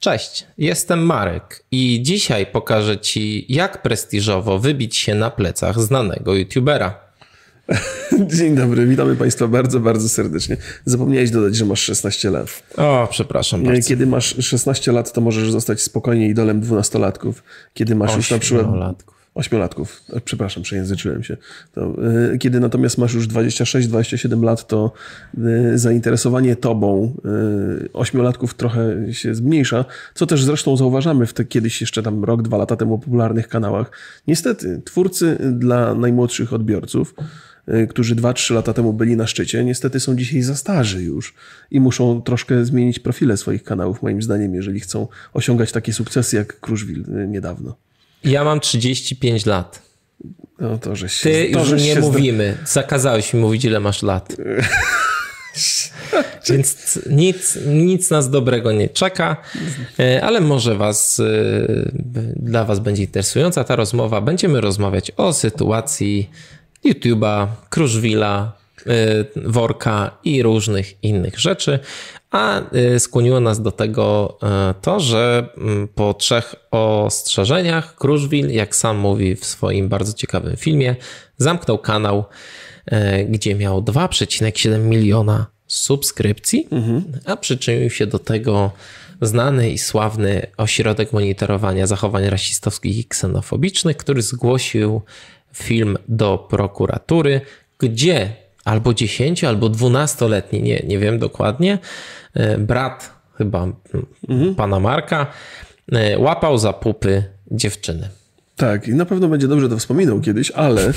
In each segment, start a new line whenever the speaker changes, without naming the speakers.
Cześć, jestem Marek i dzisiaj pokażę Ci, jak prestiżowo wybić się na plecach znanego youtubera.
Dzień dobry, witamy Państwa bardzo, bardzo serdecznie. Zapomniałeś dodać, że masz 16 lat.
O, przepraszam bardzo.
Kiedy masz 16 lat, to możesz zostać spokojnie idolem dwunastolatków. Kiedy masz już na przykład...
Ośmiolatków.
Ośmiolatków, przepraszam, przejęzyczyłem się. To, y, kiedy natomiast masz już 26-27 lat, to y, zainteresowanie tobą ośmiolatków trochę się zmniejsza, co też zresztą zauważamy w te kiedyś jeszcze tam rok, dwa lata temu popularnych kanałach. Niestety, twórcy dla najmłodszych odbiorców którzy 2-3 lata temu byli na szczycie, niestety są dzisiaj za starzy już i muszą troszkę zmienić profile swoich kanałów, moim zdaniem, jeżeli chcą osiągać takie sukcesy jak Kruszwil niedawno.
Ja mam 35 lat.
No to, że się,
Ty
to,
już nie mówimy. Zakazałeś mi mówić, ile masz lat. Więc nic, nic nas dobrego nie czeka, e, ale może was, e, dla was będzie interesująca ta rozmowa. Będziemy rozmawiać o sytuacji YouTube'a, Kruszwila, e, Worka i różnych innych rzeczy. A y, skłoniło nas do tego y, to, że mm, po trzech ostrzeżeniach Kruszwil, jak sam mówi w swoim bardzo ciekawym filmie, zamknął kanał, y, gdzie miał 2,7 miliona subskrypcji, mhm. a przyczynił się do tego znany i sławny ośrodek monitorowania zachowań rasistowskich i ksenofobicznych, który zgłosił film do prokuratury, gdzie albo 10, albo 12-letni, nie, nie wiem dokładnie, E, brat chyba mhm. pana Marka e, łapał za pupy dziewczyny.
Tak, i na pewno będzie dobrze to wspominał kiedyś, ale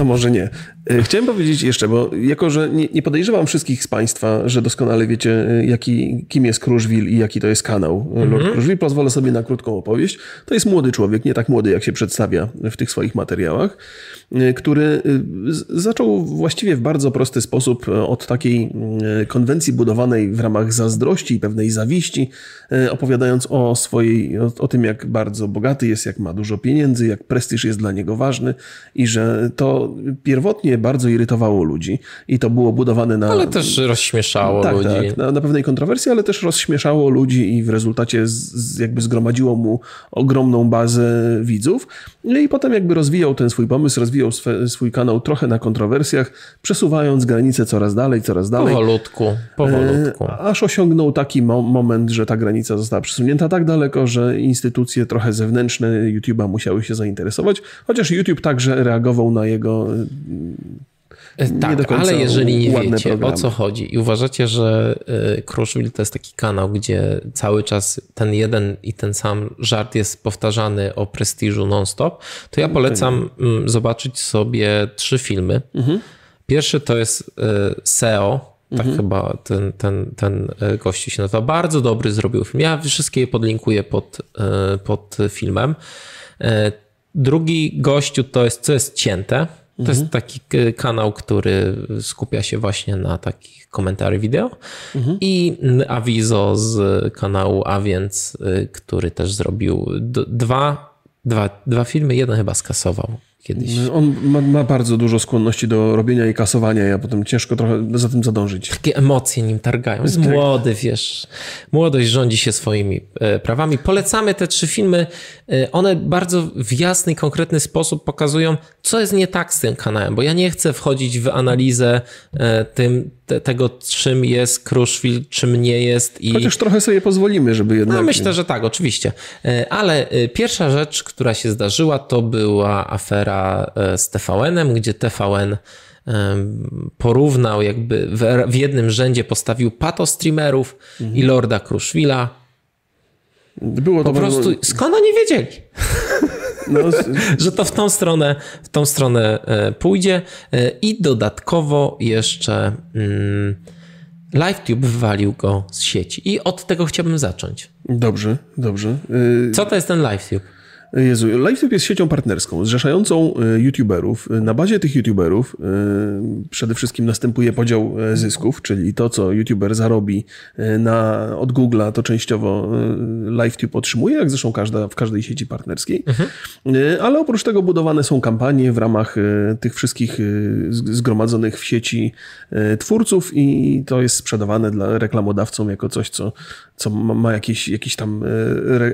a może nie. E, chciałem powiedzieć jeszcze, bo jako, że nie, nie, podejrzewam wszystkich z Państwa, że doskonale wiecie, jaki, kim jest Kruszwil i jaki to jest kanał Lord mm -hmm. Kruszwil, pozwolę sobie na krótką opowieść. To jest młody człowiek, nie tak młody, jak się przedstawia w tych swoich materiałach. Który zaczął właściwie w bardzo prosty sposób od takiej konwencji budowanej w ramach zazdrości i pewnej zawiści, opowiadając o swojej, o, o tym, jak bardzo bogaty jest, jak ma dużo pieniędzy, jak prestiż jest dla niego ważny i że to pierwotnie bardzo irytowało ludzi i to było budowane na...
Ale też rozśmieszało
tak,
ludzi.
Tak, na, na pewnej kontrowersji, ale też rozśmieszało ludzi i w rezultacie z, z jakby zgromadziło mu ogromną bazę widzów i potem jakby rozwijał ten swój pomysł, rozwijał rozwijał swe, swój kanał trochę na kontrowersjach, przesuwając granice coraz dalej, coraz dalej.
Powolutku, powolutku.
E, aż osiągnął taki mo moment, że ta granica została przesunięta tak daleko, że instytucje trochę zewnętrzne YouTube'a musiały się zainteresować, chociaż YouTube także reagował na jego
E, tak, ale jeżeli nie wiecie programy. o co chodzi i uważacie, że e, Crushville to jest taki kanał, gdzie cały czas ten jeden i ten sam żart jest powtarzany o prestiżu non-stop, to ja polecam mm, zobaczyć sobie trzy filmy. Mhm. Pierwszy to jest e, SEO, tak mhm. chyba ten, ten, ten gościu się nazywa. Bardzo dobry zrobił film. Ja wszystkie je podlinkuję pod, pod filmem. Drugi gościu to jest Co jest cięte. To mhm. jest taki kanał, który skupia się właśnie na takich komentarzy wideo. Mhm. I Avizo z kanału A więc, y, który też zrobił dwa, dwa, dwa filmy. Jeden chyba skasował kiedyś.
No, on ma, ma, bardzo dużo skłonności do robienia i kasowania, ja potem ciężko trochę za tym zadążyć.
Takie emocje nim targają. Jest tak. młody, wiesz. Młodość rządzi się swoimi e, prawami. Polecamy te trzy filmy. E, one bardzo w jasny, konkretny sposób pokazują, co jest nie tak z tym kanałem, bo ja nie chcę wchodzić w analizę e, tym, te, tego, czym jest Kruszwil, czym nie jest.
I... Chociaż trochę sobie pozwolimy, żeby jednak...
No myślę, że tak, oczywiście. Ale pierwsza rzecz, która się zdarzyła, to była afera E, z TVN-em, gdzie TVN porównał jakby w, jednym rzędzie postawił pato streamerów mhm. i Lorda Kruszwila. Było po prostu skąd oni wiedzieli? No, że to w tą stronę, w tą stronę e, pójdzie e, i dodatkowo jeszcze mm, LiveTube wywalił go z sieci i od tego chciałbym zacząć.
Dobrze, dobrze.
Co to jest ten LiveTube?
Jezu, LiveTube jest siecią partnerską, zrzeszającą e, youtuberów. Na bazie tych youtuberów e, przede wszystkim następuje podział e, zysków, czyli to, co youtuber zarobi na, od Google'a, to częściowo LiveTube otrzymuje, jak zresztą każda, w każdej sieci partnerskiej. Mhm. Ale oprócz tego budowane są kampanie w ramach tych wszystkich zgromadzonych w sieci twórców i to jest sprzedawane dla reklamodawcom jako coś, co, co ma jakieś, jakiś tam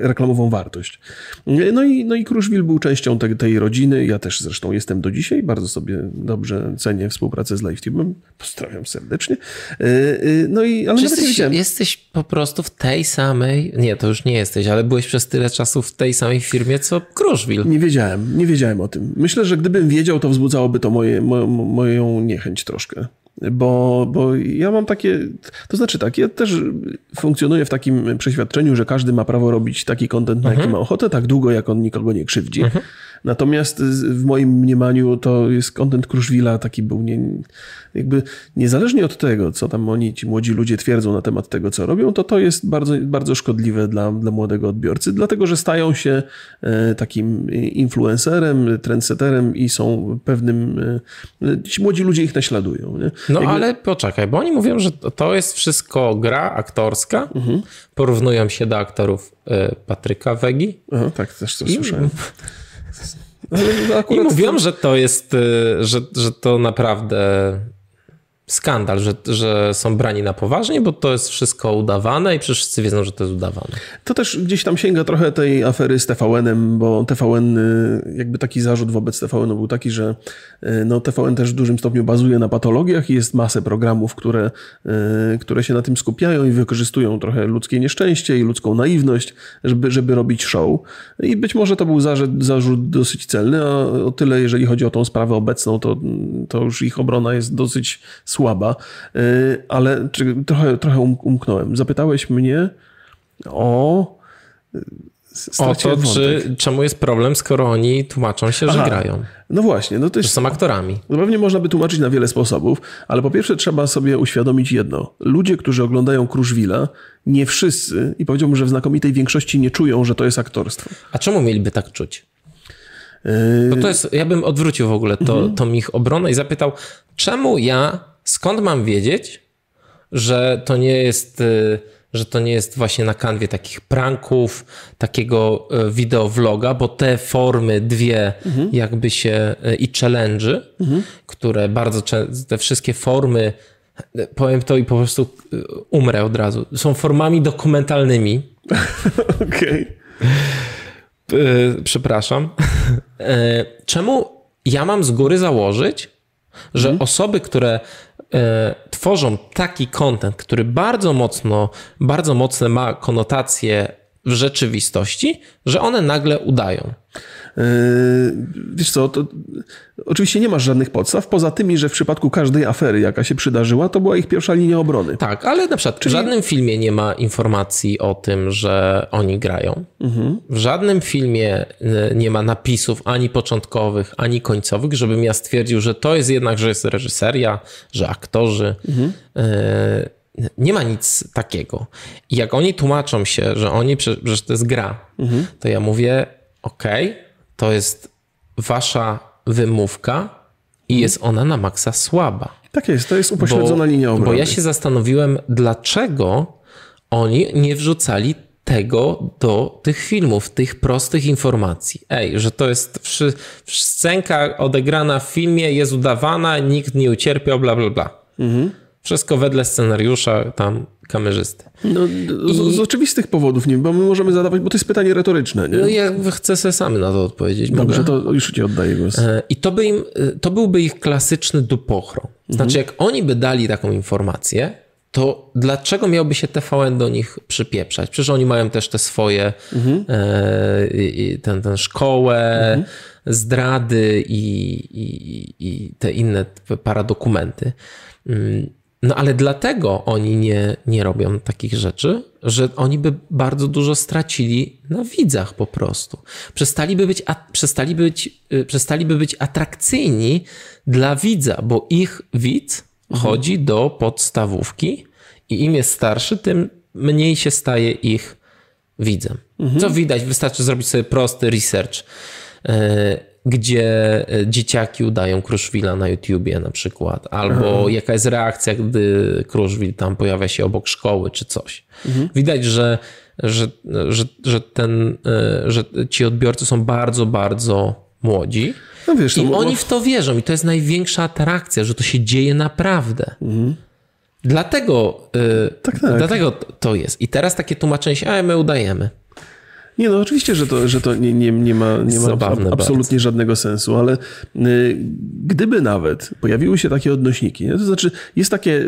reklamową wartość. No i, no i Kruszwil był częścią te, tej rodziny. Ja też zresztą jestem do dzisiaj. Bardzo sobie dobrze cenię współpracę z LiveTube'em. Pozdrawiam serdecznie. E, e, no i, ale
jesteś, jesteś po prostu w tej samej, nie, to już nie jesteś, ale byłeś przez tyle czasu w tej samej firmie, co Kruszwil.
Nie wiedziałem, nie wiedziałem o tym. Myślę, że gdybym wiedział, to wzbudzałoby to moje, mo, moją niechęć troszkę. Bo, bo ja mam takie, to znaczy tak, ja też funkcjonuję w takim przeświadczeniu, że każdy ma prawo robić taki kontent, na jaki mhm. ma ochotę, tak długo, jak on nikogo nie krzywdzi. Mhm. Natomiast w moim mniemaniu to jest kontent Kruszwila taki był nie, jakby niezależnie od tego, co tam oni, ci młodzi ludzie twierdzą na temat tego, co robią, to to jest bardzo, bardzo szkodliwe dla, dla młodego odbiorcy, dlatego, że stają się e, takim influencerem, trendseterem i są pewnym, e, ci młodzi ludzie ich naśladują. Nie?
No jakby... ale poczekaj, bo oni mówią, że to jest wszystko gra aktorska, mhm. porównują się do aktorów e, Patryka Wegi.
Aha, tak, też to I... słyszałem.
I mówią, że to jest, y, że, że to naprawdę skandal, że, że są brani na poważnie, bo to jest wszystko udawane i przecież wszyscy wiedzą, że to jest udawane.
To też gdzieś tam sięga trochę tej afery z TVN-em, bo TVN, y, jakby taki zarzut wobec TVN był taki, że y, no, TVN też w dużym stopniu bazuje na patologiach i jest masę programów, które, y, które się na tym skupiają i wykorzystują trochę ludzkie nieszczęście i ludzką naiwność, żeby, żeby robić show. I być może to był zarzut, zarzut dosyć celny, a o tyle, jeżeli chodzi o tą sprawę obecną, to, to już ich obrona jest dosyć słaba, y, ale trochę, trochę um, umknąłem. Zapytałeś mnie o.
O to, czy, czemu jest problem, skoro oni tłumaczą się, że Aha. grają.
No właśnie. No to jest,
że są aktorami.
No pewnie można by tłumaczyć na wiele sposobów, ale po pierwsze trzeba sobie uświadomić jedno. Ludzie, którzy oglądają Kruszwila, nie wszyscy, i powiedziałbym, że w znakomitej większości nie czują, że to jest aktorstwo.
A czemu mieliby tak czuć? No to jest, ja bym odwrócił w ogóle to, mhm. tą ich obronę i zapytał, czemu ja skąd mam wiedzieć, że to nie jest, y, że to nie jest właśnie na kanwie takich pranków, takiego y, wideovloga, bo te formy dwie mhm. jakby się y, i challenge, mhm. które bardzo te wszystkie formy powiem to i po prostu umrę od razu. Są formami dokumentalnymi.
Okej.
Okay. Przepraszam. Czemu ja mam z góry założyć, że mhm. osoby, które e, tworzą taki content, który bardzo mocno, bardzo mocne ma konotacje w rzeczywistości, że one nagle udają.
Yy, wiesz co, to oczywiście nie masz żadnych podstaw, poza tymi, że w przypadku każdej afery, jaka się przydarzyła, to była ich pierwsza linia obrony.
Tak, ale na przykład Czyli... w żadnym filmie nie ma informacji o tym, że oni grają. Mhm. W żadnym filmie yy, nie ma napisów ani początkowych, ani końcowych, żebym ja stwierdził, że to jest jednak, że jest reżyseria, że aktorzy. Mhm. Nie ma nic takiego. I jak oni tłumaczą się, że oni, że to jest gra, mhm. to ja mówię, okej, okay, to jest wasza wymówka i mhm. jest ona na maksa słaba.
Tak jest, to jest upośledzona bo, linia obrony.
Bo ja się zastanowiłem, dlaczego oni nie wrzucali tego do tych filmów, tych prostych informacji. Ej, że to jest wszy, scenka odegrana w filmie, jest udawana, nikt nie ucierpiał, bla, bla, bla. Mhm. Wszystko wedle scenariusza tam kamerzysty.
No, z, I... z, oczywistych powodów, nie, bo my możemy zadawać, bo to jest pytanie retoryczne. Nie?
No ja chcę sobie sami na to odpowiedzieć.
Dobrze, mogę? to już ci oddaję głos. E,
I to, by im, e, to byłby ich klasyczny dupochro. Znaczy, mhm. jak oni by dali taką informację, to dlaczego miałby się TVN do nich przypieprzać? Przecież oni mają też te swoje, mhm. e, ten, ten szkołę, mhm. zdrady i, i, i te inne paradokumenty. No ale dlatego oni nie, nie robią takich rzeczy, że oni by bardzo dużo stracili na widzach po prostu. Przestaliby być, a, przestaliby być, y, przestaliby być atrakcyjni dla widza, bo ich widz mhm. chodzi do podstawówki i im jest starszy, tym mniej się staje ich widzem. Co widać, wystarczy zrobić sobie prosty research, e, gdzie e, dzieciaki udają Kruszwila na YouTubie na przykład, albo jaka jest reakcja, gdy Kruszwil tam pojawia się obok szkoły czy coś. Widać, że, że, że, że, ten, e, że ci odbiorcy są bardzo, bardzo młodzi.
No wiesz,
I
no,
oni w to wierzą i to jest największa atrakcja, że to się dzieje naprawdę. Dlatego, y,
Tak, tak.
dlatego to jest. I teraz takie tłumaczenie się, a my udajemy.
Nie, no oczywiście, że to, że to nie, nie, nie ma, nie ma
Zabawne
absolutnie żadnego sensu, ale y, gdyby nawet pojawiły się takie odnośniki, to znaczy jest takie,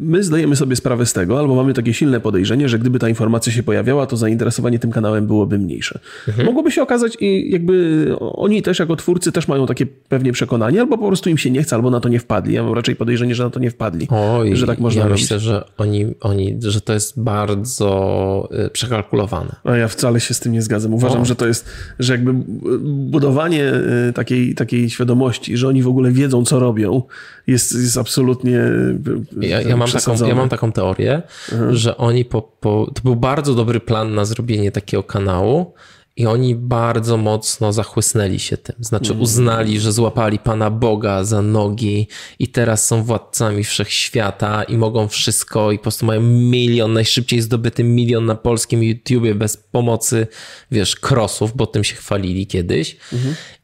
my zdajemy sobie sprawę z tego, albo mamy takie silne podejrzenie, że gdyby ta informacja się pojawiała, to zainteresowanie tym kanałem byłoby mniejsze.
Mhm.
Mogłoby się okazać i jakby oni też jako twórcy też mają takie pewnie przekonanie, albo po prostu im się nie chce, albo na to nie wpadli. Ja mam raczej podejrzenie, że na to nie wpadli.
Oj,
że tak można
ja
robić.
myślę, że oni, oni, że to jest bardzo y, przekalkulowane.
A ja wcale się z tym nie zgadzam. Uważam,
O.
że to jest, że jakby budowanie y, takiej, takiej świadomości, że oni w ogóle wiedzą, co robią, jest, jest absolutnie. y,
Ja, ja, mam, taką, ja mam taką teorię, że oni po, po, to był bardzo dobry plan na zrobienie takiego kanału i oni bardzo mocno zachłysnęli się tym. Znaczy uznali, że złapali Pana Boga za nogi i teraz są władcami wszechświata i mogą wszystko i po prostu mają milion, najszybciej zdobyty milion na polskim YouTubie bez pomocy, wiesz, krosów, bo tym się chwalili kiedyś.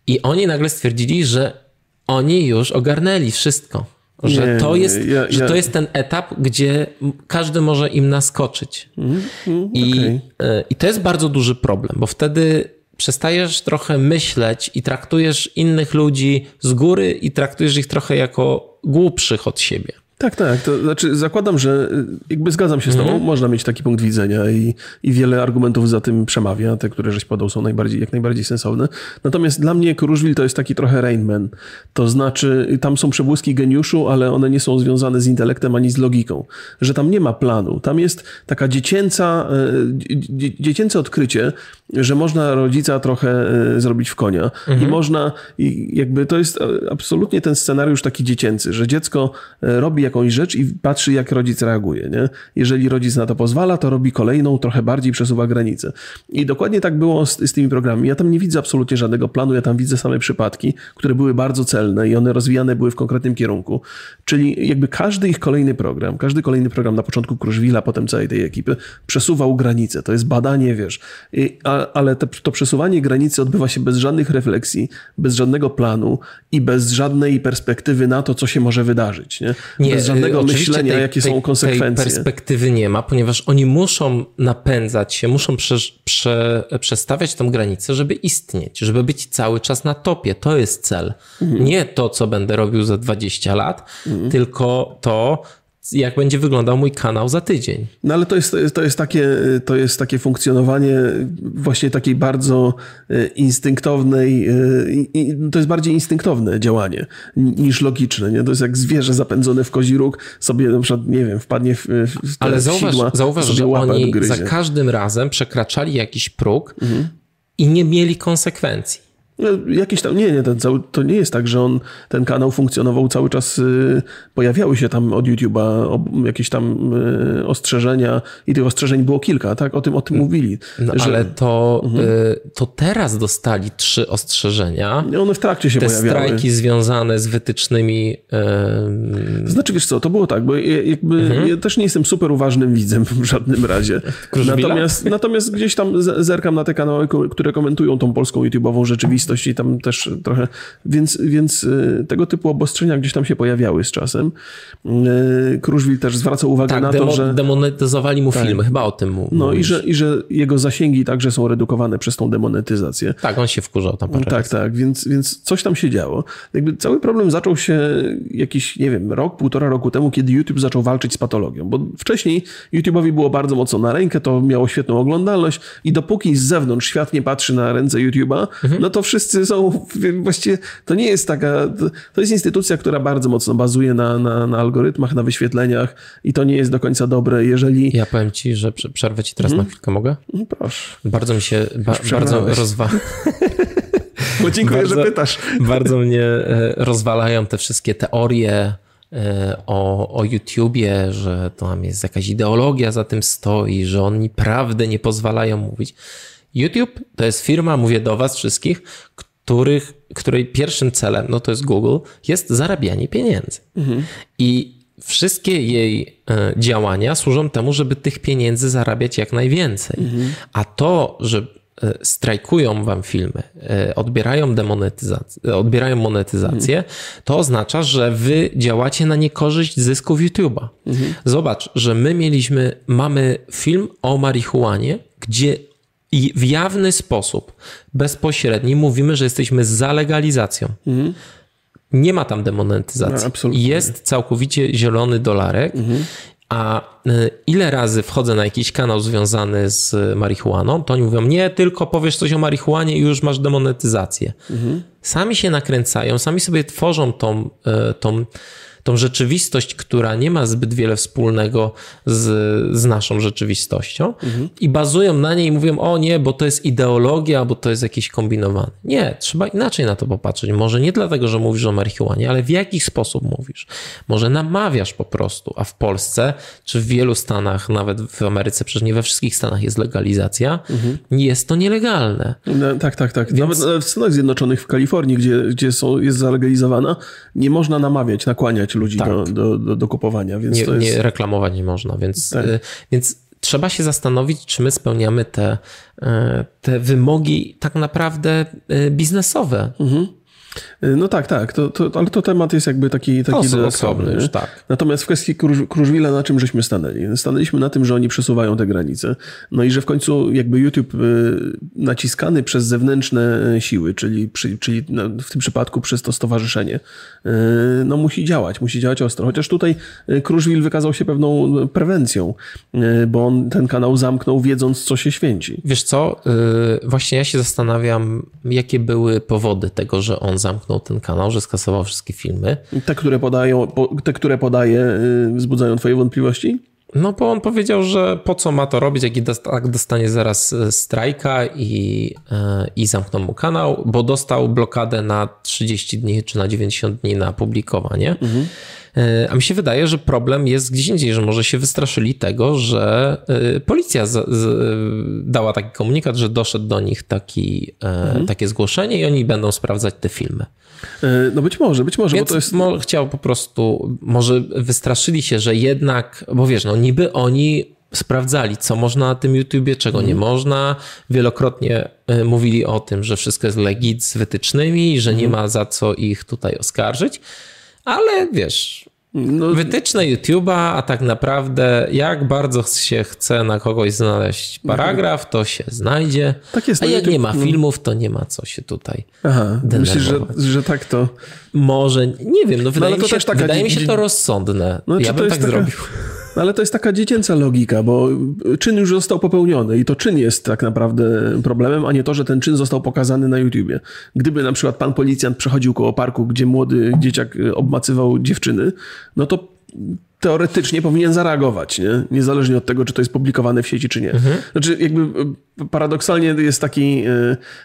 I oni nagle stwierdzili, że oni już ogarnęli wszystko. Że,
Nie,
to jest,
ja-
że
ja-
to jest ten etap, gdzie każdy może im naskoczyć. I,
okej.
e, I to jest bardzo duży problem, bo wtedy przestajesz trochę myśleć i traktujesz innych ludzi z góry i traktujesz ich trochę jako głupszych od siebie.
Tak, tak. To znaczy, zakładam, że y, jakby zgadzam się z
Mhm.
Tobą, można mieć taki punkt widzenia i, i wiele argumentów za tym przemawia. Te, które żeś podał, są najbardziej, jak najbardziej sensowne. Natomiast dla mnie Kruszwil to jest taki trochę Rain Man. To znaczy, y, tam są przebłyski geniuszu, ale one nie są związane z intelektem ani z logiką. Że tam nie ma planu. Tam jest taka dziecięca, y, dzie- dziecięce odkrycie, że można rodzica trochę zrobić w konia. I można, i jakby to jest absolutnie ten scenariusz taki dziecięcy, że dziecko robi jakąś rzecz i patrzy, jak rodzic reaguje. Nie? Jeżeli rodzic na to pozwala, to robi kolejną, trochę bardziej przesuwa granicę. I dokładnie tak było z, z tymi programami. Ja tam nie widzę absolutnie żadnego planu, ja tam widzę same przypadki, które były bardzo celne i one rozwijane były w konkretnym kierunku. Czyli jakby każdy ich kolejny program, każdy kolejny program na początku Kruszwila, potem całej tej ekipy, przesuwał granice. To jest badanie, wiesz. I, a, ale te, to przesuwanie granicy odbywa się bez żadnych refleksji, bez żadnego planu i bez żadnej perspektywy na to, co się może wydarzyć. Nie? Bez żadnego
y,
myślenia,
tej-
jakie
tej-
są konsekwencje.
Tej perspektywy nie ma, ponieważ oni muszą napędzać się, muszą prze, prze, przestawiać tą granicę, żeby istnieć, żeby być cały czas na topie. To jest cel.
Mhm.
Nie to, co będę robił za 20 lat, tylko to, jak będzie wyglądał mój kanał za tydzień.
No ale to jest, to jest, takie, to jest takie funkcjonowanie właśnie takiej bardzo e, instynktownej, e, to jest bardziej instynktowne działanie ni- niż logiczne. Nie? To jest jak zwierzę zapędzone w kozi róg sobie na przykład, nie wiem, wpadnie w, w
Ale zauważ,
sidła,
zauważ że oni
odgryzie.
za każdym razem przekraczali jakiś próg
Mhm.
i nie mieli konsekwencji.
No, jakieś tam, nie, nie, ten cały, to nie jest tak, że on, ten kanał funkcjonował cały czas, y, pojawiały się tam od YouTube'a jakieś tam y, ostrzeżenia i tych ostrzeżeń było kilka, tak? O tym, o tym mówili.
No,
że
ale to,
Mhm.
y, to teraz dostali trzy ostrzeżenia.
one w trakcie się
Te
pojawiały.
strajki związane z wytycznymi.
To znaczy, wiesz co, to było tak, bo ja, jakby
Mhm.
ja też nie jestem super uważnym widzem w żadnym razie. Natomiast, natomiast gdzieś tam zerkam na te kanały, które komentują tą polską YouTube'ową rzeczywistość i tam też trochę, więc, więc y, tego typu obostrzenia gdzieś tam się pojawiały z czasem. Y, Kruszwil też zwraca uwagę
tak,
na
demo,
to, że...
demonetyzowali mu filmy, chyba o tym mu,
No i że, i że jego zasięgi także są redukowane przez tą demonetyzację.
Tak, on się wkurzał tam parę
Tak,
razy.
tak, więc, więc coś tam się działo. Jakby cały problem zaczął się jakiś, nie wiem, rok, półtora roku temu, kiedy YouTube zaczął walczyć z patologią, bo wcześniej YouTube'owi było bardzo mocno na rękę, to miało świetną oglądalność i dopóki z zewnątrz świat nie patrzy na ręce YouTube'a, no to wszyscy są, właściwie to nie jest taka, to, jest instytucja, która bardzo mocno bazuje na, na, na algorytmach, na wyświetleniach i to nie jest do końca dobre, jeżeli...
Ja powiem ci, że prze- przerwę ci teraz
Mhm.
na chwilkę, mogę?
No Proszę.
Bardzo mi się, ba, bardzo rozwa...
Bo dziękuję,
Bardzo-
że pytasz.
bardzo mnie e, rozwalają te wszystkie teorie e, o, o YouTubie, że tam jest jakaś ideologia za tym stoi, że oni prawdę nie pozwalają mówić. YouTube to jest firma, mówię do Was wszystkich, których, której pierwszym celem, no to jest Google, jest zarabianie pieniędzy. I wszystkie jej e, działania służą temu, żeby tych pieniędzy zarabiać jak najwięcej. A to, że e, strajkują wam filmy, e, odbierają demonetyzację, odbierają monetyzację, to oznacza, że wy działacie na niekorzyść zysków YouTube'a. Zobacz, że my mieliśmy, mamy film o marihuanie, gdzie i w jawny sposób, bezpośredni, mówimy, że jesteśmy za legalizacją. Nie ma tam demonetyzacji.
No.
Jest całkowicie zielony dolarek. A y, ile razy wchodzę na jakiś kanał związany z marihuaną, to oni mówią, nie, tylko powiesz coś o marihuanie i już masz demonetyzację. Sami się nakręcają, sami sobie tworzą tą, y, tą, tą rzeczywistość, która nie ma zbyt wiele wspólnego z, z naszą rzeczywistością i bazują na niej i mówią, o nie, bo to jest ideologia, bo to jest jakieś kombinowane. Nie, trzeba inaczej na to popatrzeć. Może nie dlatego, że mówisz o marihuanie, ale w jaki sposób mówisz. Może namawiasz po prostu, a w Polsce, czy w wielu stanach, nawet w Ameryce, przecież nie we wszystkich stanach jest legalizacja, jest to nielegalne.
No, tak, tak, tak. Nawet w Stanach Zjednoczonych, w Kalifornii, gdzie, gdzie są, jest zalegalizowana, nie można namawiać, nakłaniać ludzi do, do, do, do kupowania, więc
Tak. nie,
to jest...
nie reklamować nie można, więc,
Tak.
y, więc trzeba się zastanowić, czy my spełniamy te, y, te wymogi tak naprawdę y, biznesowe.
No tak, tak, to, to, ale to temat jest jakby taki, taki
Oso- osobny już, tak.
Natomiast w kwestii Kruż- Kruszwila na czym żeśmy stanęli? Stanęliśmy na tym, że oni przesuwają te granice. No i że w końcu jakby YouTube y, naciskany przez zewnętrzne y, siły, czyli, przy, czyli w tym przypadku przez to stowarzyszenie, y, no musi działać, musi działać ostro. Chociaż tutaj y, Kruszwil wykazał się pewną prewencją, y, bo on ten kanał zamknął wiedząc, co się święci.
Wiesz co, y, właśnie ja się zastanawiam, jakie były powody tego, że on zamknął ten kanał, że skasował wszystkie filmy.
Te, które podają, po, te, które podaje, y, wzbudzają twoje wątpliwości?
No bo on powiedział, że po co ma to robić, jak tak dostanie zaraz e, strajka i, e, i zamkną mu kanał, bo dostał blokadę na 30 dni czy na 90 dni na publikowanie. E, A mi się wydaje, że problem jest gdzieś indziej, że może się wystraszyli tego, że e, policja z, z, dała taki komunikat, że doszedł do nich taki, e, takie zgłoszenie i oni będą sprawdzać te filmy.
No być może, być może,
Więc
bo to jest...
mo- chciał po prostu, może wystraszyli się, że jednak, bo wiesz, no niby oni sprawdzali, co można na tym YouTubie, czego nie można. Wielokrotnie mówili o tym, że wszystko jest legit z wytycznymi, że nie ma za co ich tutaj oskarżyć. Ale wiesz,
No,
wytyczne YouTube'a, a tak naprawdę jak bardzo się chce na kogoś znaleźć paragraf, to się znajdzie.
Tak jest,
A
no
jak
YouTube-
nie ma filmów, to nie ma co się tutaj
Aha, myślisz, że,
denerwować.
że tak to...
może, nie wiem, no wydaje,
ale
mi się, wydaje mi się to rozsądne.
No,
ja bym tak
taka-
zrobił.
No, ale to jest taka dziecięca logika, bo czyn już został popełniony i to czyn jest tak naprawdę problemem, a nie to, że ten czyn został pokazany na YouTubie. Gdyby na przykład pan policjant przechodził koło parku, gdzie młody dzieciak obmacywał dziewczyny, no to teoretycznie powinien zareagować, nie? niezależnie od tego, czy to jest publikowane w sieci, czy nie. Znaczy, jakby y, paradoksalnie jest taki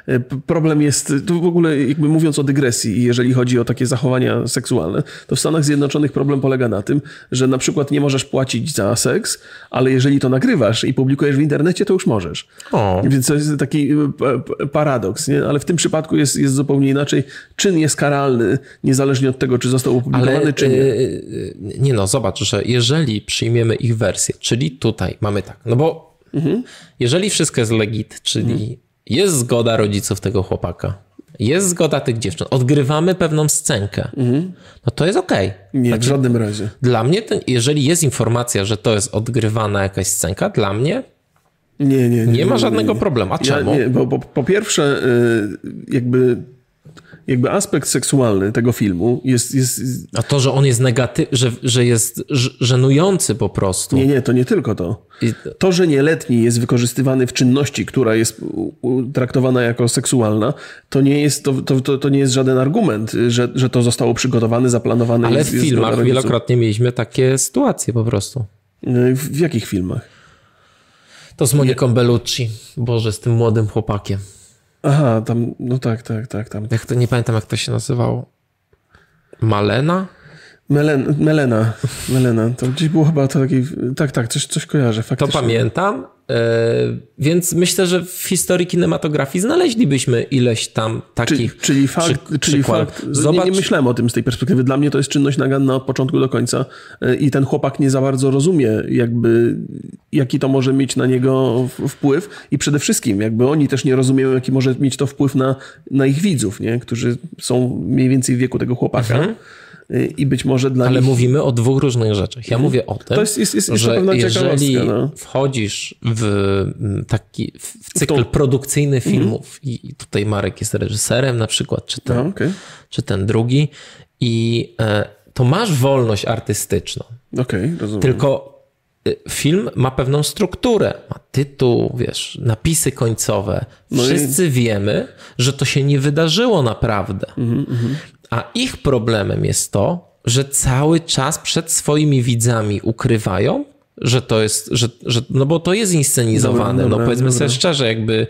y, y, problem jest, tu w ogóle jakby mówiąc o dygresji, jeżeli chodzi o takie zachowania seksualne, to w Stanach Zjednoczonych problem polega na tym, że na przykład nie możesz płacić za seks, ale jeżeli to nagrywasz i publikujesz w internecie, to już możesz.
O.
Więc to jest taki paradoks, nie? ale w tym przypadku jest, jest zupełnie inaczej. Czyn jest karalny, niezależnie od tego, czy został opublikowany,
Ale
czy nie.
nie no, zobacz, że jeżeli przyjmiemy ich wersję, czyli tutaj mamy tak, no bo
Mhm.
jeżeli wszystko jest legit, czyli jest zgoda rodziców tego chłopaka, jest zgoda tych dziewczyn, odgrywamy pewną scenkę, no to jest okej.
Mhm. Nie, w żadnym razie.
Dla mnie, ten, jeżeli jest informacja, że to jest odgrywana jakaś scenka, dla mnie
Nie, nie, nie.
nie ma żadnego problemu. A
Ja,
czemu?
nie, bo, bo po pierwsze, y, jakby, jakby aspekt seksualny tego filmu jest, jest.
A to, że on jest negatywny, że, że jest żenujący po prostu.
Nie, nie, to nie tylko to.
I-
To, że nieletni jest wykorzystywany w czynności, która jest traktowana jako seksualna, to nie jest, to, to, to, to nie jest żaden argument, że, że to zostało przygotowane, zaplanowane.
Ale
jest-
w
jest
filmach
rodziców.
wielokrotnie mieliśmy takie sytuacje po prostu.
W, w jakich filmach?
To z Moniką Bellucci. Boże, z tym młodym chłopakiem.
Aha, tam, no tak, tak, tak, tam.
Jak to, nie pamiętam jak to się nazywało. Malena?
Melen, Melena, Melena, to gdzieś było chyba to taki, tak, tak, coś, coś kojarzę faktycznie.
To pamiętam, więc myślę, że w historii kinematografii znaleźlibyśmy ileś tam takich
Czyli, czyli fakt,
przy,
czyli fakt Zobacz... nie, nie myślałem o tym z tej perspektywy. Dla mnie to jest czynność naganna od początku do końca yy, i ten chłopak nie za bardzo rozumie jakby, jaki to może mieć na niego wpływ i przede wszystkim jakby oni też nie rozumieją, jaki może mieć to wpływ na, na ich widzów, nie? którzy są mniej więcej w wieku tego chłopaka. Mhm i być może dla
Ale
nich...
mówimy o dwóch różnych rzeczach. Ja mówię o tym,
to jest, jest, jest,
że jeżeli no. wchodzisz w taki w cykl w produkcyjny mhm. filmów mm. i tutaj Marek jest reżyserem na przykład, czy ten, no, okay. czy ten drugi i e, to masz wolność artystyczną.
Okay, rozumiem.
Tylko e, film ma pewną strukturę, ma tytuł, wiesz, napisy końcowe. Wszyscy no i... wiemy, że to się nie wydarzyło naprawdę. Mm -hmm. A ich problemem jest to, że cały czas przed swoimi widzami ukrywają, że to jest, że, że no bo to jest inscenizowane. Dobra, dobra, no powiedzmy dobra. sobie szczerze, jakby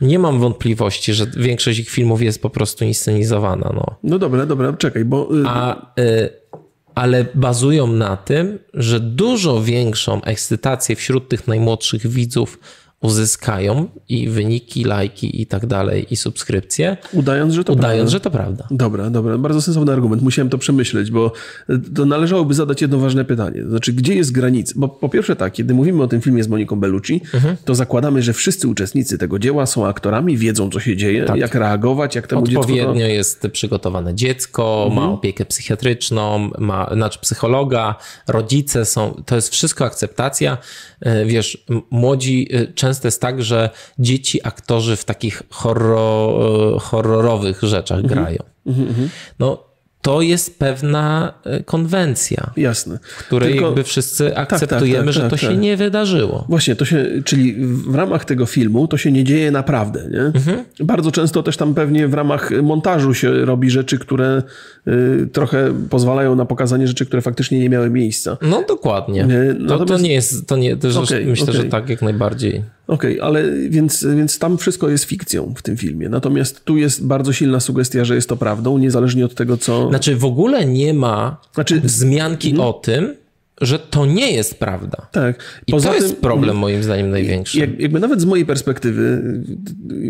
nie mam wątpliwości, że większość ich filmów jest po prostu inscenizowana. No,
no dobra, dobra, czekaj, bo...
Y, A, y, ale bazują na tym, że dużo większą ekscytację wśród tych najmłodszych widzów uzyskają i wyniki, lajki i tak dalej, i subskrypcje.
Udając, że to
udając,
prawda.
że to prawda.
Dobra, dobra. Bardzo sensowny argument. Musiałem to przemyśleć, bo to należałoby zadać jedno ważne pytanie. Znaczy, gdzie jest granica? Bo po pierwsze tak, kiedy mówimy o tym filmie z Moniką Bellucci, mhm. to zakładamy, że wszyscy uczestnicy tego dzieła są aktorami, wiedzą, co się dzieje, tak. jak reagować, jak temu
Odpowiednio
dziecku...
Odpowiednio jest przygotowane dziecko, mhm. ma opiekę psychiatryczną, ma, znaczy psychologa, rodzice są... To jest wszystko akceptacja. E, wiesz, młodzi często często jest tak, że dzieci, aktorzy w takich horror, horrorowych rzeczach mhm. grają. Mhm. No, to jest pewna e, konwencja.
Jasne.
W której Tylko... jakby wszyscy akceptujemy, tak, tak, tak, że to tak, się tak. nie wydarzyło.
Właśnie, to się, czyli w ramach tego filmu to się nie dzieje naprawdę. Nie? Mhm. Bardzo często też tam pewnie w ramach montażu się robi rzeczy, które y, trochę pozwalają na pokazanie rzeczy, które faktycznie nie miały miejsca.
No dokładnie. Natomiast... To, to nie jest, to nie, to okay, myślę, okay. że tak jak najbardziej.
Okej, okay, ale więc, więc tam wszystko jest fikcją w tym filmie. Natomiast tu jest bardzo silna sugestia, że jest to prawdą, niezależnie od tego, co.
Znaczy, w ogóle nie ma znaczy... wzmianki hmm. o tym, że to nie jest prawda.
Tak.
I Poza to jest problem moim zdaniem największy.
Jak, jakby nawet z mojej perspektywy,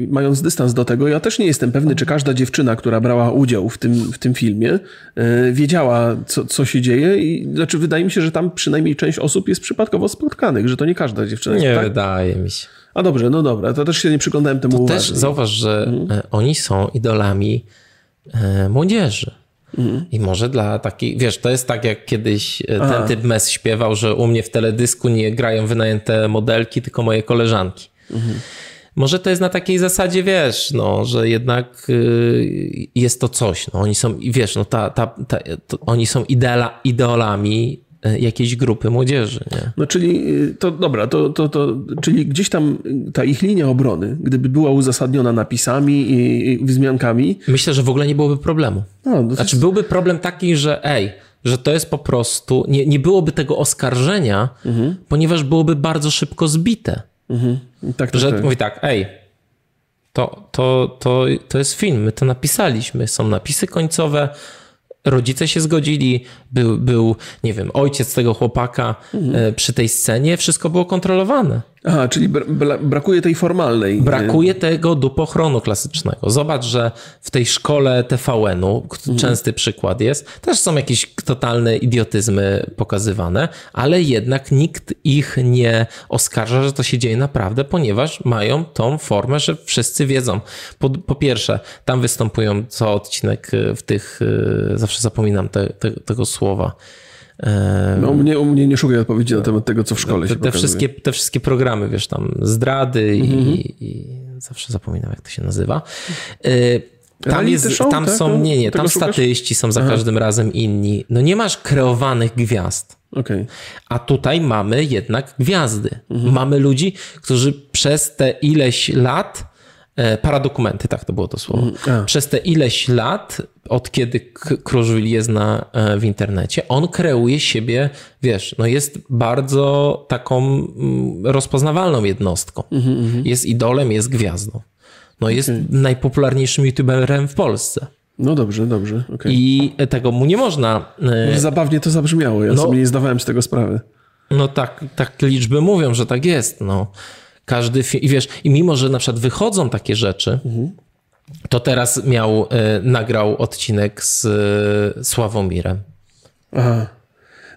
mając dystans do tego, ja też nie jestem pewny, czy każda dziewczyna, która brała udział w tym, w tym filmie, e, wiedziała, co, co się dzieje. I znaczy, wydaje mi się, że tam przynajmniej część osób jest przypadkowo spotkanych, że to nie każda dziewczyna.
Nie
tak?
wydaje mi się.
A dobrze, no dobra, to też się nie przyglądałem temu
to
uważnie.
też zauważ, że mhm. E, oni są idolami e, młodzieży. Mhm. I może dla takich, wiesz, to jest tak jak kiedyś e, ten typ mes śpiewał, że u mnie w teledysku nie grają wynajęte modelki, tylko moje koleżanki. Mhm. Może to jest na takiej zasadzie, wiesz, no, że jednak y, jest to coś. No, oni są, wiesz, no, ta, ta, ta, oni są ideala, ideolami jakiejś grupy młodzieży. Nie?
No czyli y, to dobra, to, to, to, czyli gdzieś tam ta ich linia obrony, gdyby była uzasadniona napisami i, i wzmiankami.
Myślę, że w ogóle nie byłoby problemu. No, znaczy, jest... byłby problem taki, że ej, że to jest po prostu, nie, nie byłoby tego oskarżenia, mhm. ponieważ byłoby bardzo szybko zbite. Mhm. Tak, tak, że tak. mówi tak, ej, to, to, to, to jest film, my to napisaliśmy, są napisy końcowe, rodzice się zgodzili, był, był nie wiem, ojciec tego chłopaka mhm. przy tej scenie, wszystko było kontrolowane.
Aha, czyli brakuje tej formalnej.
Brakuje tego dupochronu klasycznego. Zobacz, że w tej szkole TVN-u, mhm. częsty przykład jest, też są jakieś totalne idiotyzmy pokazywane, ale jednak nikt ich nie oskarża, że to się dzieje naprawdę, ponieważ mają tą formę, że wszyscy wiedzą. Po, po pierwsze, tam występują co odcinek w tych, e, zawsze zapominam te, te, tego słowa,
no, u mnie, u mnie nie szukaj odpowiedzi na temat tego, co w szkole
te,
się
te wszystkie, te wszystkie programy, wiesz, tam zdrady i, mhm. i, zawsze zapominam, jak to się nazywa. E, tam, jest, show, tam tak? są, no, nie, nie, tam szukasz? statyści są za Aha. każdym razem inni. No nie masz kreowanych gwiazd.
Okay.
A tutaj mamy jednak gwiazdy. Mhm. Mamy ludzi, którzy przez te ileś lat paradokumenty, tak to było to słowo. Mm, Przez te ileś lat, od kiedy Kruszwil jest na, e, w internecie, on kreuje siebie, wiesz, no jest bardzo taką mm, rozpoznawalną jednostką. Mm -hmm. Jest idolem, jest gwiazdą. No jest okay. najpopularniejszym youtuberem w Polsce.
No dobrze, dobrze. Okay.
I tego mu nie można.
Zabawnie to zabrzmiało, ja no, sobie nie zdawałem z tego sprawy.
No tak, tak liczby mówią, że tak jest. No. Każdy film, i wiesz, i mimo, że na przykład wychodzą takie rzeczy, mhm. to teraz miał, e, nagrał odcinek z e, Sławomirem. Aha.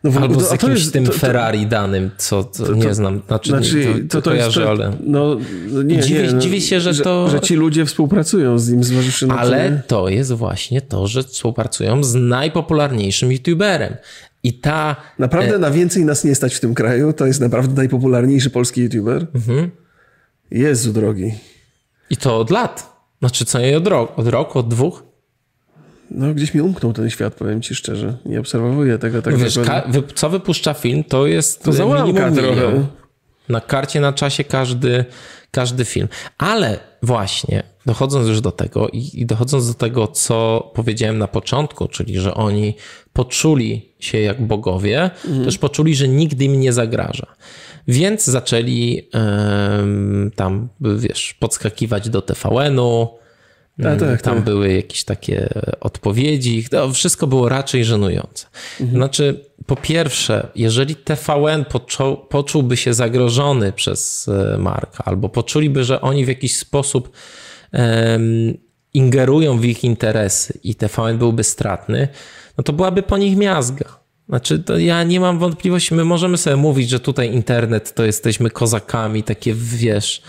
No, Albo z jakimś jest, tym to, to, Ferrari danym, co, co nie znam. Znaczy, znaczy to, to, kojarzę, ale...
No, nie,
dziwię,
nie, no,
dziwię się, że,
że,
to...
Że ci ludzie współpracują z nim, zważywszy na
Ale to jest właśnie to, że współpracują z najpopularniejszym youtuberem. I ta...
Naprawdę e... na więcej nas nie stać w tym kraju? To jest naprawdę najpopularniejszy polski youtuber? Mhm. Jezu drogi.
I to od lat. Znaczy co nie od roku, od roku, od dwóch?
No, gdzieś mi umknął ten świat, powiem ci szczerze. Nie obserwuję tego tak
Wiesz, wy, co wypuszcza film, to jest to załamka trochę. Na karcie na czasie każdy, każdy film. Ale właśnie, dochodząc już do tego i, i dochodząc do tego, co powiedziałem na początku, czyli że oni poczuli się jak bogowie, mhm. też poczuli, że nigdy im nie zagraża. Więc zaczęli um, tam, wiesz, podskakiwać do TVN-u, tak, tak, Tam tak. były jakieś takie odpowiedzi. Wszystko było raczej żenujące. Mhm. Znaczy, po pierwsze, jeżeli TVN poczuł, poczułby się zagrożony przez e, Marka, albo poczuliby, że oni w jakiś sposób um, ingerują w ich interesy i TVN byłby stratny, no to byłaby po nich miazga. Znaczy, to ja nie mam wątpliwości, my możemy sobie mówić, że tutaj internet to jesteśmy kozakami, takie wiesz,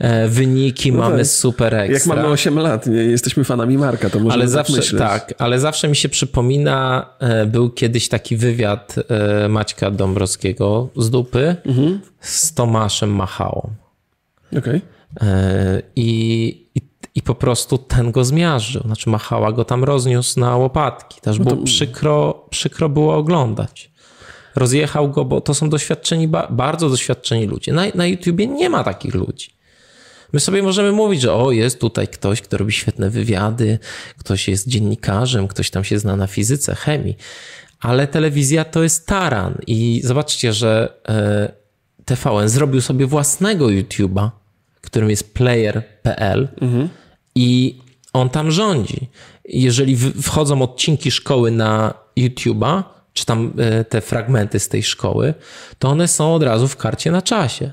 E, wyniki, no mamy tak. super ekstra.
Jak mamy 8 lat, nie jesteśmy fanami Marka, to możemy ale tak zawsze, tak.
Tak, ale zawsze mi się przypomina, e, był kiedyś taki wywiad e, Maćka Dąbrowskiego z dupy mhm. z Tomaszem Machałą.
Okej. Okay.
I, i, I po prostu ten go zmiażdżył. Znaczy Machała go tam rozniósł na łopatki. Też no było przykro, przykro było oglądać rozjechał go, bo to są doświadczeni, bardzo doświadczeni ludzie. Na, na YouTubie nie ma takich ludzi. My sobie możemy mówić, że o, jest tutaj ktoś, kto robi świetne wywiady, ktoś jest dziennikarzem, ktoś tam się zna na fizyce, chemii, ale telewizja to jest taran i zobaczcie, że e, TVN zrobił sobie własnego YouTube'a, którym jest player.pl mhm. i on tam rządzi. Jeżeli wchodzą odcinki szkoły na YouTube'a, czy tam e, te fragmenty z tej szkoły, to one są od razu w karcie na czasie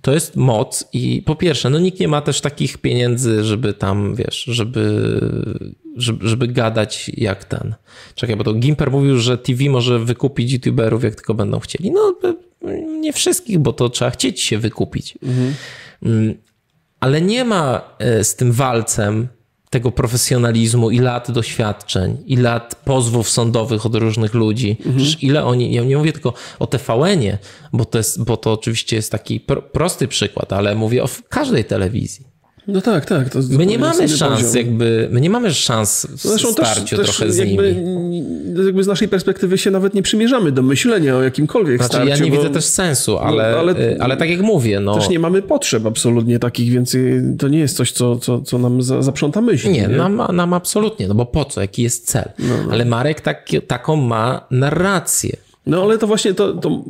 to jest moc i po pierwsze, no nikt nie ma też takich pieniędzy, żeby tam, wiesz, żeby, żeby, żeby gadać jak ten. Czekaj, bo to Gimper mówił, że TV może wykupić youtuberów, jak tylko będą chcieli. No, nie wszystkich, bo to trzeba chcieć się wykupić. Mhm. Ale nie ma e, z tym walcem tego profesjonalizmu i lat doświadczeń, i lat pozwów sądowych od różnych ludzi. Mhm. Ile oni, ja nie mówię tylko o TVN-ie, bo to, jest, bo to oczywiście jest taki prosty przykład, ale mówię o każdej telewizji.
No tak, tak.
My nie mamy szans, poziom. jakby, my nie mamy szans w Zresztą starciu też, trochę też z jakby, nimi.
Jakby z naszej perspektywy się nawet nie przymierzamy do myślenia o jakimkolwiek znaczy, starciu.
Ja nie bo, widzę też sensu, ale, no, ale, y, ale, tak jak mówię. No,
też nie mamy potrzeb absolutnie takich, więc y, to nie jest coś, co, co, co nam zaprząta myśl.
Nie, nie? Nam, nam absolutnie, no bo po co, jaki jest cel? No, no. Ale Marek tak, taką ma narrację.
No ale to właśnie to, to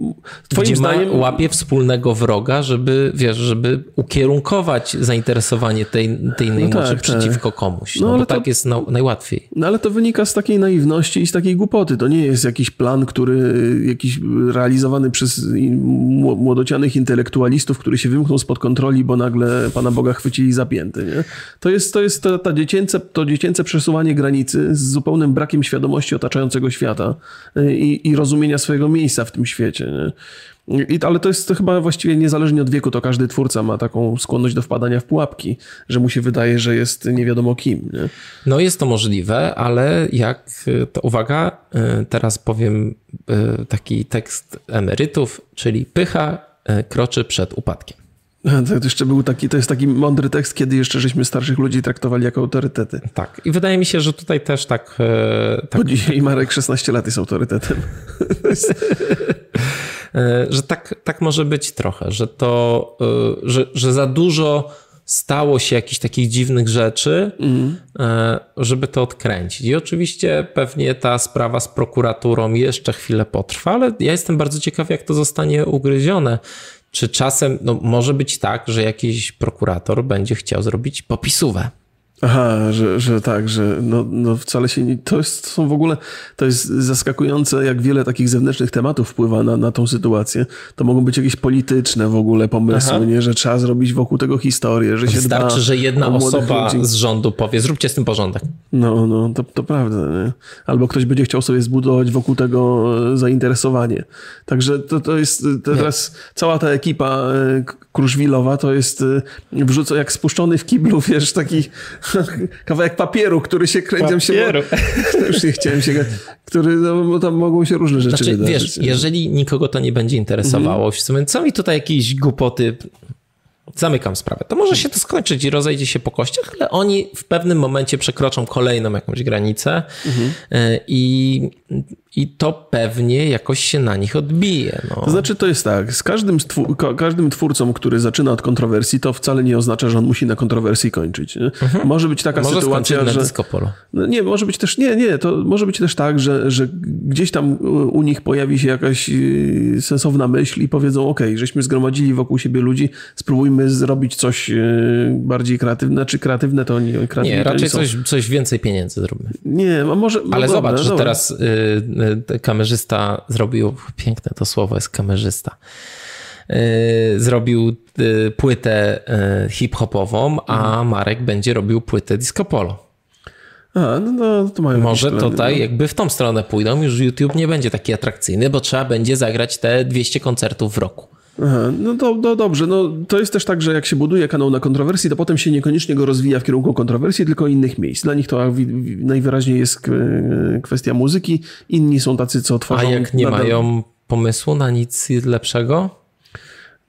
twoim Gdzie zdaniem...
łapie wspólnego wroga, żeby, wiesz, żeby ukierunkować zainteresowanie tej, tej no tak, tak, przeciwko tak. komuś. No, no ale tak to, jest na, najłatwiej.
No ale to wynika z takiej naiwności i z takiej głupoty. To nie jest jakiś plan, który jakiś realizowany przez młodocianych intelektualistów, który się wymknął spod kontroli, bo nagle Pana Boga chwycili zapięty. Nie? To jest, to, jest to, ta dziecięce, to dziecięce przesuwanie granicy z zupełnym brakiem świadomości otaczającego świata y, i, i rozumienia swojego miejsca w tym świecie. Nie? I, ale to jest to chyba właściwie niezależnie od wieku, to każdy twórca ma taką skłonność do wpadania w pułapki, że mu się wydaje, że jest nie wiadomo kim. Nie?
No jest to możliwe, ale jak to uwaga, y, teraz powiem y, taki tekst emerytów, czyli pycha y, kroczy przed upadkiem.
To jeszcze był taki, to jest taki mądry tekst, kiedy jeszcze żeśmy starszych ludzi traktowali jako autorytety.
Tak. I wydaje mi się, że tutaj też tak.
E, tak... Bo dzisiaj Marek 16 lat jest autorytetem.
E, że tak, tak może być trochę, że to, e, że, że za dużo stało się jakichś takich dziwnych rzeczy, mm. żeby to odkręcić. I oczywiście pewnie ta sprawa z prokuraturą jeszcze chwilę potrwa, ale ja jestem bardzo ciekaw, jak to zostanie ugryzione. Czy czasem no, może być tak, że jakiś prokurator będzie chciał zrobić popisówę?
Aha, że, że tak, że no, no wcale się nie. To, jest, to są w ogóle. To jest zaskakujące, jak wiele takich zewnętrznych tematów wpływa na, na tą sytuację. To mogą być jakieś polityczne w ogóle pomysły, nie? że trzeba zrobić wokół tego historię, że się
Wystarczy,
dba
że jedna osoba
ludzi.
z rządu powie, zróbcie z tym porządek.
No, no, to, to prawda. Nie? Albo ktoś będzie chciał sobie zbudować wokół tego e, zainteresowanie. Także to, to jest e, teraz cała ta ekipa e, Kruszwilowa to jest wrzuca jak spuszczony w kiblu, wiesz, taki kawałek papieru, który się kręcił się.
Papieru.
Już nie chciałem się. Który, no, bo tam mogą się różne rzeczy
Znaczy,
wydarzyć.
wiesz, jeżeli nikogo to nie będzie interesowało,
Mhm.
wszyscy mówią, co mi tutaj jakieś głupoty, zamykam sprawę. To może się to skończyć i rozejdzie się po kościach, ale oni w pewnym momencie przekroczą kolejną jakąś granicę
Mhm.
e, i, i to pewnie jakoś się na nich odbije. No.
To znaczy, to jest tak, z każdym, ka- każdym twórcą, który zaczyna od kontrowersji, to wcale nie oznacza, że on musi na kontrowersji kończyć. Nie? Może być taka
Może
sytuacja, że... No nie, może być też, nie, nie, to może być też tak, że, że gdzieś tam u nich pojawi się jakaś yy, sensowna myśl i powiedzą, ok, żeśmy zgromadzili wokół siebie ludzi, spróbujmy zrobić coś yy, bardziej kreatywne, znaczy kreatywne to
Nie,
to oni
raczej
są.
coś, coś więcej pieniędzy zróbmy.
Nie, a może... no
Ale
dobra,
zobacz, że
dobra.
teraz y, y, kamerzysta zrobił, piękne to słowo jest kamerzysta, y, zrobił y, płytę hip-hopową, a
Mhm.
Marek będzie robił płytę disco polo.
A, no, no to mają
Może
plany,
tutaj
no.
jakby w tą stronę pójdą, już YouTube nie będzie taki atrakcyjny, bo trzeba będzie zagrać te 200 koncertów w roku.
Aha, no to no dobrze, no to jest też tak, że jak się buduje kanał na kontrowersji, to potem się niekoniecznie go rozwija w kierunku kontrowersji, tylko innych miejsc. Dla nich to najwyraźniej jest kwestia muzyki, inni są tacy, co
A
tworzą...
jak nie
nadal-
mają pomysłu na nic lepszego,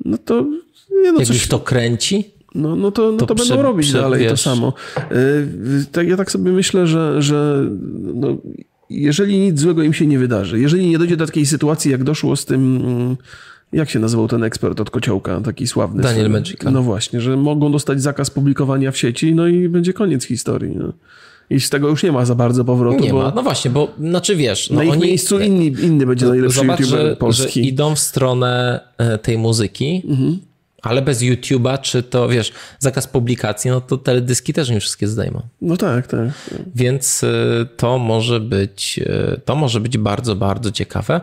No to... Nie, no
jak
coś,
ich to kręci,
No, no to, no to,
To
będą robić
prze-
dalej to
wiesz.
samo. Yy, tak, ja tak sobie myślę, że, że no, jeżeli nic złego im się nie wydarzy, jeżeli nie dojdzie do takiej sytuacji, jak doszło z tym, mm, jak się nazywał ten ekspert od Kociołka, taki sławny.
Daniel Magical.
No właśnie, że mogą dostać zakaz publikowania w sieci, no i będzie koniec historii. No. I z tego już nie ma za bardzo powrotu,
nie
bo
ma. No właśnie, bo znaczy wiesz, no
na ich
oni,
miejscu inni, inny będzie najlepszy
Zobacz,
youtuber
że, że
polski.
idą w stronę e, tej muzyki,
Mhm.
ale bez YouTube'a, czy to wiesz, zakaz publikacji, no to teledyski też nie wszystkie zdejmą.
No tak, tak.
Więc e, to może być, e, to może być bardzo, bardzo ciekawe.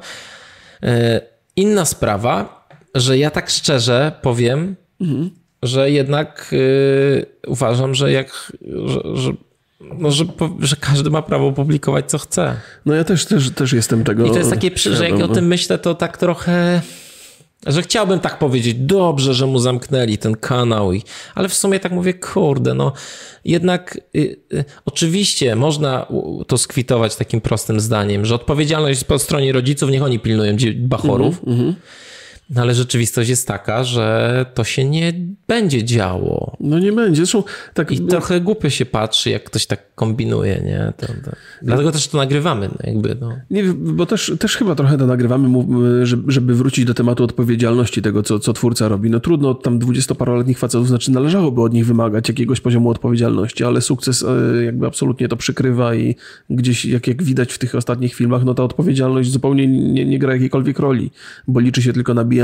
Inna sprawa, że ja tak szczerze powiem, że jednak e, uważam, że jak, że, że, no, że, że każdy ma prawo publikować co chce.
No ja też, też, też jestem tego
I to jest takie, że jak o tym myślę, to tak trochę. Że chciałbym tak powiedzieć, dobrze, że mu zamknęli ten kanał, i, ale w sumie tak mówię, kurde, no. Jednak y, y, oczywiście można to skwitować takim prostym zdaniem, że odpowiedzialność po stronie rodziców, niech oni pilnują bachorów, no, ale rzeczywistość jest taka, że to się nie będzie działo.
No nie będzie. Zresztą tak...
I trochę głupio się patrzy, jak ktoś tak kombinuje, nie? To, to. Dlatego też to nagrywamy, no, jakby, no.
Nie, bo też, też chyba trochę to nagrywamy, żeby wrócić do tematu odpowiedzialności tego, co, co twórca robi. No trudno, tam dwudziestoparoletnich facetów, znaczy należałoby od nich wymagać jakiegoś poziomu odpowiedzialności, ale sukces e, jakby absolutnie to przykrywa i gdzieś, jak, jak widać w tych ostatnich filmach, no ta odpowiedzialność zupełnie nie, nie gra jakiejkolwiek roli, bo liczy się tylko nabijanie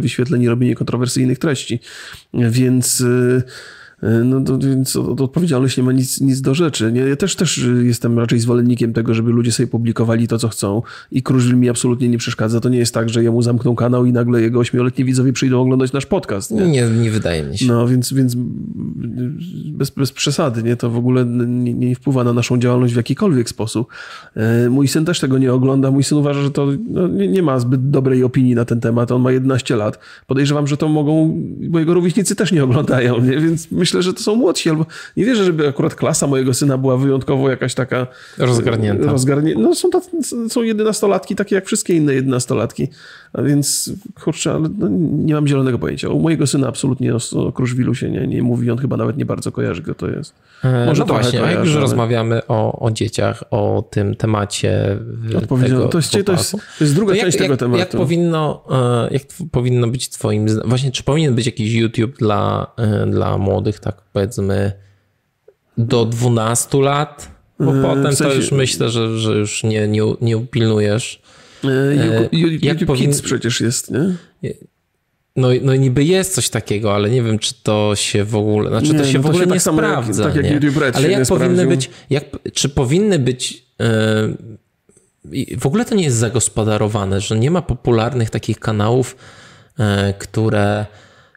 wyświetleń i robienie kontrowersyjnych treści. Więc... e, no to, więc od odpowiedzialność nie ma nic, nic do rzeczy. Nie? Ja też, też jestem raczej zwolennikiem tego, żeby ludzie sobie publikowali to, co chcą i Kruszwil mi absolutnie nie przeszkadza. To nie jest tak, że jemu zamkną kanał i nagle jego ośmioletni widzowie przyjdą oglądać nasz podcast. Nie?
Nie, nie wydaje mi się.
No więc, więc bez, bez przesady, nie? To w ogóle nie, nie wpływa na naszą działalność w jakikolwiek sposób. E, Mój syn też tego nie ogląda. Mój syn uważa, że to no, nie, nie ma zbyt dobrej opinii na ten temat. On ma 11 lat. Podejrzewam, że to mogą, bo jego rówieśnicy też nie oglądają, nie? Więc myślę, że to są młodsi, albo nie wierzę, żeby akurat klasa mojego syna była wyjątkowo jakaś taka
Rozgarnięta.
Rozgarnie... No są, tacy, są jedenastolatki, takie jak wszystkie inne jedenastolatki. A więc, kurczę, ale no, nie mam zielonego pojęcia. U mojego syna absolutnie o, o Kruszwilu się nie, nie mówi. On chyba nawet nie bardzo kojarzy, kto to jest.
Może
Może
no właśnie, a jak już
ale-
rozmawiamy o, o dzieciach, o tym temacie
Odpowiedzialno.
tego
To jest, to, jest, to jest druga
to jak,
część tego
jak,
tematu.
Jak powinno, e, jak powinno być twoim właśnie czy powinien być jakiś YouTube dla, e, dla młodych, tak powiedzmy do 12 lat? Bo
E,
potem
w sensie-
to już myślę, że, że już nie, nie, nie upilnujesz.
E, Ju- Ju-
jak
YouTube
powin-
Kids przecież jest, nie?
No, no niby jest coś takiego, ale nie wiem, czy to się w ogóle, znaczy
Nie,
to się
no
w ogóle
się
nie
tak jak-
sprawdza.
tak jak
nie?
YouTube Red
ale jak
nie
powinny
sprawdził.
być, jak, czy powinny być, e, i w ogóle to nie jest zagospodarowane, że nie ma popularnych takich kanałów, e, które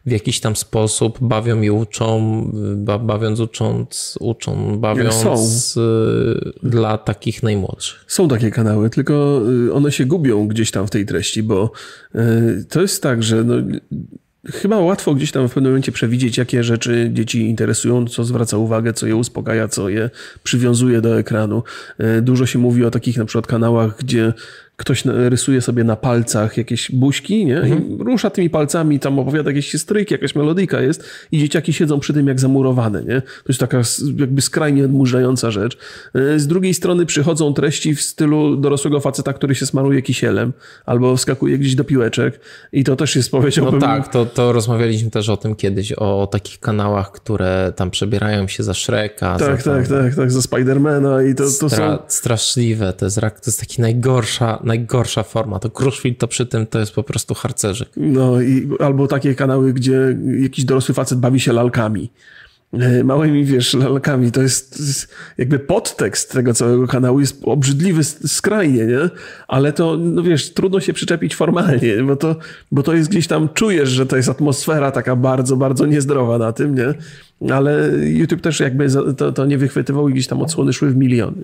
w jakiś tam sposób bawią i uczą, ba, bawiąc, ucząc, uczą, bawiąc e, dla takich najmłodszych.
Są takie kanały, tylko y, one się gubią gdzieś tam w tej treści, bo y, to jest tak, że no, chyba łatwo gdzieś tam w pewnym momencie przewidzieć, jakie rzeczy dzieci interesują, co zwraca uwagę, co je uspokaja, co je przywiązuje do ekranu. Y, Dużo się mówi o takich na przykład kanałach, gdzie ktoś rysuje sobie na palcach jakieś buźki, nie? I rusza tymi palcami, tam opowiada jakieś historyjki, jakaś melodyjka jest i dzieciaki siedzą przy tym jak zamurowane, nie? To jest taka jakby skrajnie odmurzająca rzecz. E, Z drugiej strony przychodzą treści w stylu dorosłego faceta, który się smaruje kisielem albo wskakuje gdzieś do piłeczek i to też jest powiedziałbym...
No tak, to, to rozmawialiśmy też o tym kiedyś, o, takich kanałach, które tam przebierają się za Shreka.
Tak,
za
tak, tak, tak, za Spidermana i to, to
Stra-
są...
Straszliwe, to jest, to jest taki najgorsza, najgorsza forma. To Kruszwil to przy tym to jest po prostu harcerzyk.
No i albo takie kanały, gdzie jakiś dorosły facet bawi się lalkami. E, Małymi, wiesz, lalkami. To jest, to jest jakby podtekst tego całego kanału jest obrzydliwy skrajnie, nie? Ale to, no wiesz, trudno się przyczepić formalnie, bo to, bo to jest gdzieś tam, czujesz, że to jest atmosfera taka bardzo, bardzo niezdrowa na tym, nie? Ale YouTube też jakby to, to nie wychwytywał i gdzieś tam odsłony szły w miliony.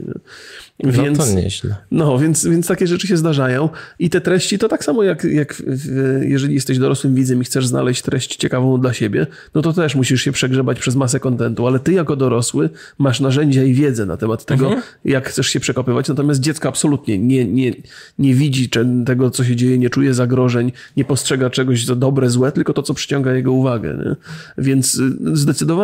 Nie?
No to nieźle.
No, więc, więc takie rzeczy się zdarzają. I te treści to tak samo jak, jak jeżeli jesteś dorosłym widzem i chcesz znaleźć treść ciekawą dla siebie, no to też musisz się przegrzebać przez masę kontentu, ale ty jako dorosły masz narzędzia i wiedzę na temat tego,
Mhm.
jak chcesz się przekopywać. Natomiast dziecko absolutnie nie, nie, nie widzi tego, co się dzieje, nie czuje zagrożeń, nie postrzega czegoś za dobre, złe, tylko to, co przyciąga jego uwagę. Nie? Więc y,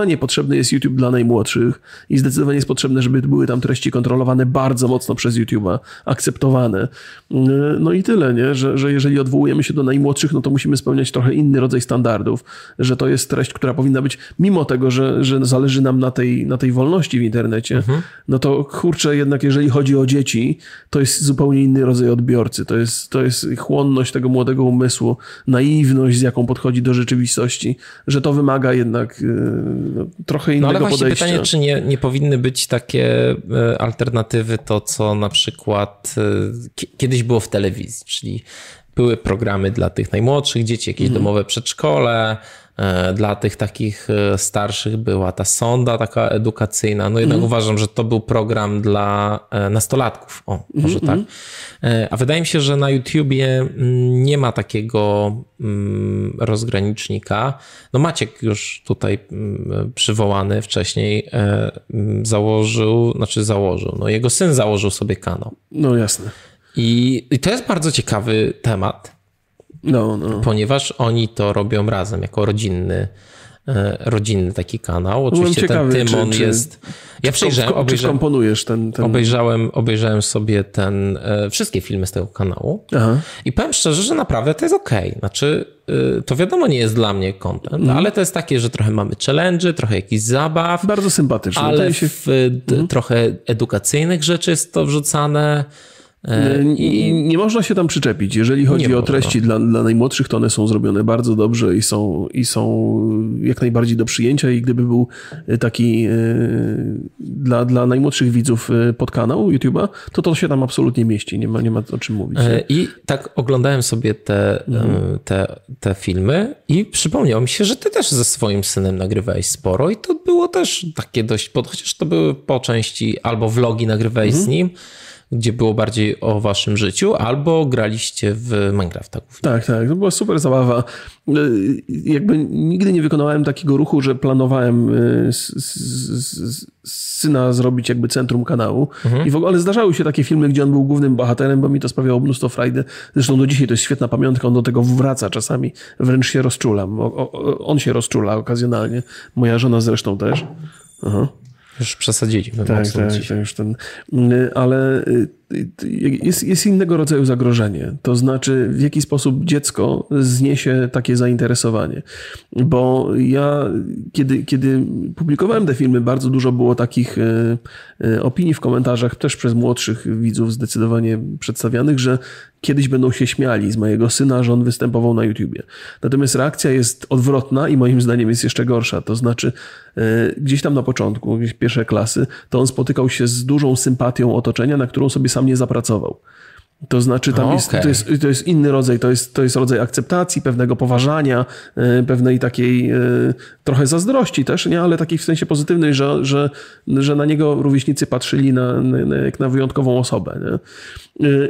zdecydowanie potrzebny jest YouTube dla najmłodszych i zdecydowanie jest potrzebne, żeby były tam treści kontrolowane bardzo mocno przez YouTube'a, akceptowane. Y, No i tyle, nie? Że, że jeżeli odwołujemy się do najmłodszych, no to musimy spełniać trochę inny rodzaj standardów, że to jest treść, która powinna być, mimo tego, że, że zależy nam na tej, na tej wolności w internecie, no to kurczę, jednak jeżeli chodzi o dzieci, to jest zupełnie inny rodzaj odbiorcy. To jest, to jest chłonność tego młodego umysłu, naiwność, z jaką podchodzi do rzeczywistości, że to wymaga jednak no, trochę
No
innego
ale właśnie
podejścia.
pytanie, czy nie, nie powinny być takie e, alternatywy, to co na przykład e, ki- kiedyś było w telewizji, czyli były programy dla tych najmłodszych dzieci, jakieś
Mhm.
domowe przedszkole, dla tych takich e, starszych była ta sonda taka edukacyjna. No jednak
Mhm.
uważam, że to był program dla e, nastolatków. O, może
Mhm,
tak. E, A wydaje mi się, że na YouTubie mm, nie ma takiego mm, rozgranicznika. No Maciek już tutaj mm, przywołany wcześniej e, mm, założył, znaczy założył, no jego syn założył sobie kanał.
No jasne.
I, I to jest bardzo ciekawy temat,
No, no.
ponieważ oni to robią razem jako rodzinny, e, rodzinny taki kanał. Oczywiście
ciekawy,
ten Tymon
czy- czy-
jest... Ja przejrzałem,
Czy
obejrzałem,
komponujesz ten... ten...
obejrzałem, obejrzałem sobie ten, e, wszystkie filmy z tego kanału.
Aha.
I powiem szczerze, że naprawdę to jest okej. Znaczy, y, to wiadomo nie jest dla mnie content,
Mhm.
ale to jest takie, że trochę mamy challenge, trochę jakichś zabaw,
Bardzo sympatyczne.
ale
się...
w d- trochę edukacyjnych rzeczy jest to wrzucane. E,
I nie można się tam przyczepić. Jeżeli chodzi
Nie
o treści dla, dla najmłodszych, to one są zrobione bardzo dobrze i są, i są jak najbardziej do przyjęcia. I gdyby był taki e, dla, dla najmłodszych widzów e, podkanał YouTube'a, to to się tam absolutnie mieści. Nie ma, nie ma o czym mówić.
E, I tak oglądałem sobie te,
Mhm.
e, te, te filmy i przypomniało mi się, że ty też ze swoim synem nagrywałeś sporo i to było też takie dość, pod- chociaż to były po części albo vlogi nagrywałeś
Mhm.
z nim, gdzie było bardziej o waszym życiu, albo graliście w Minecrafta.
Tak, tak. To była super zabawa. E, Jakby nigdy nie wykonałem takiego ruchu, że planowałem e, z, z, z, z syna zrobić jakby centrum kanału. I w ogóle zdarzały się takie filmy, gdzie on był głównym bohaterem, bo mi to sprawiało mnóstwo frajdy. Zresztą do dzisiaj to jest świetna pamiątka, on do tego wraca czasami. Wręcz się rozczulam. O, o, on się rozczula okazjonalnie. Moja żona zresztą też. Aha.
Już przesadziliśmy
Tak, tak, to już ten. y, Ale y, jest, jest innego rodzaju zagrożenie. To znaczy, w jaki sposób dziecko zniesie takie zainteresowanie. Bo ja, kiedy, kiedy publikowałem te filmy, bardzo dużo było takich e, e, opinii w komentarzach, też przez młodszych widzów zdecydowanie przedstawianych, że kiedyś będą się śmiali z mojego syna, że on występował na YouTubie. Natomiast reakcja jest odwrotna i moim zdaniem jest jeszcze gorsza. To znaczy, e, gdzieś tam na początku, gdzieś pierwsze klasy, to on spotykał się z dużą sympatią otoczenia, na którą sobie sam nie zapracował. To znaczy, tam jest, to, jest, to jest inny rodzaj, to jest, to jest rodzaj akceptacji, pewnego poważania, e, pewnej takiej e, trochę zazdrości też, nie? ale takiej w sensie pozytywnej, że, że, że na niego rówieśnicy patrzyli na, na, jak na wyjątkową osobę. Nie?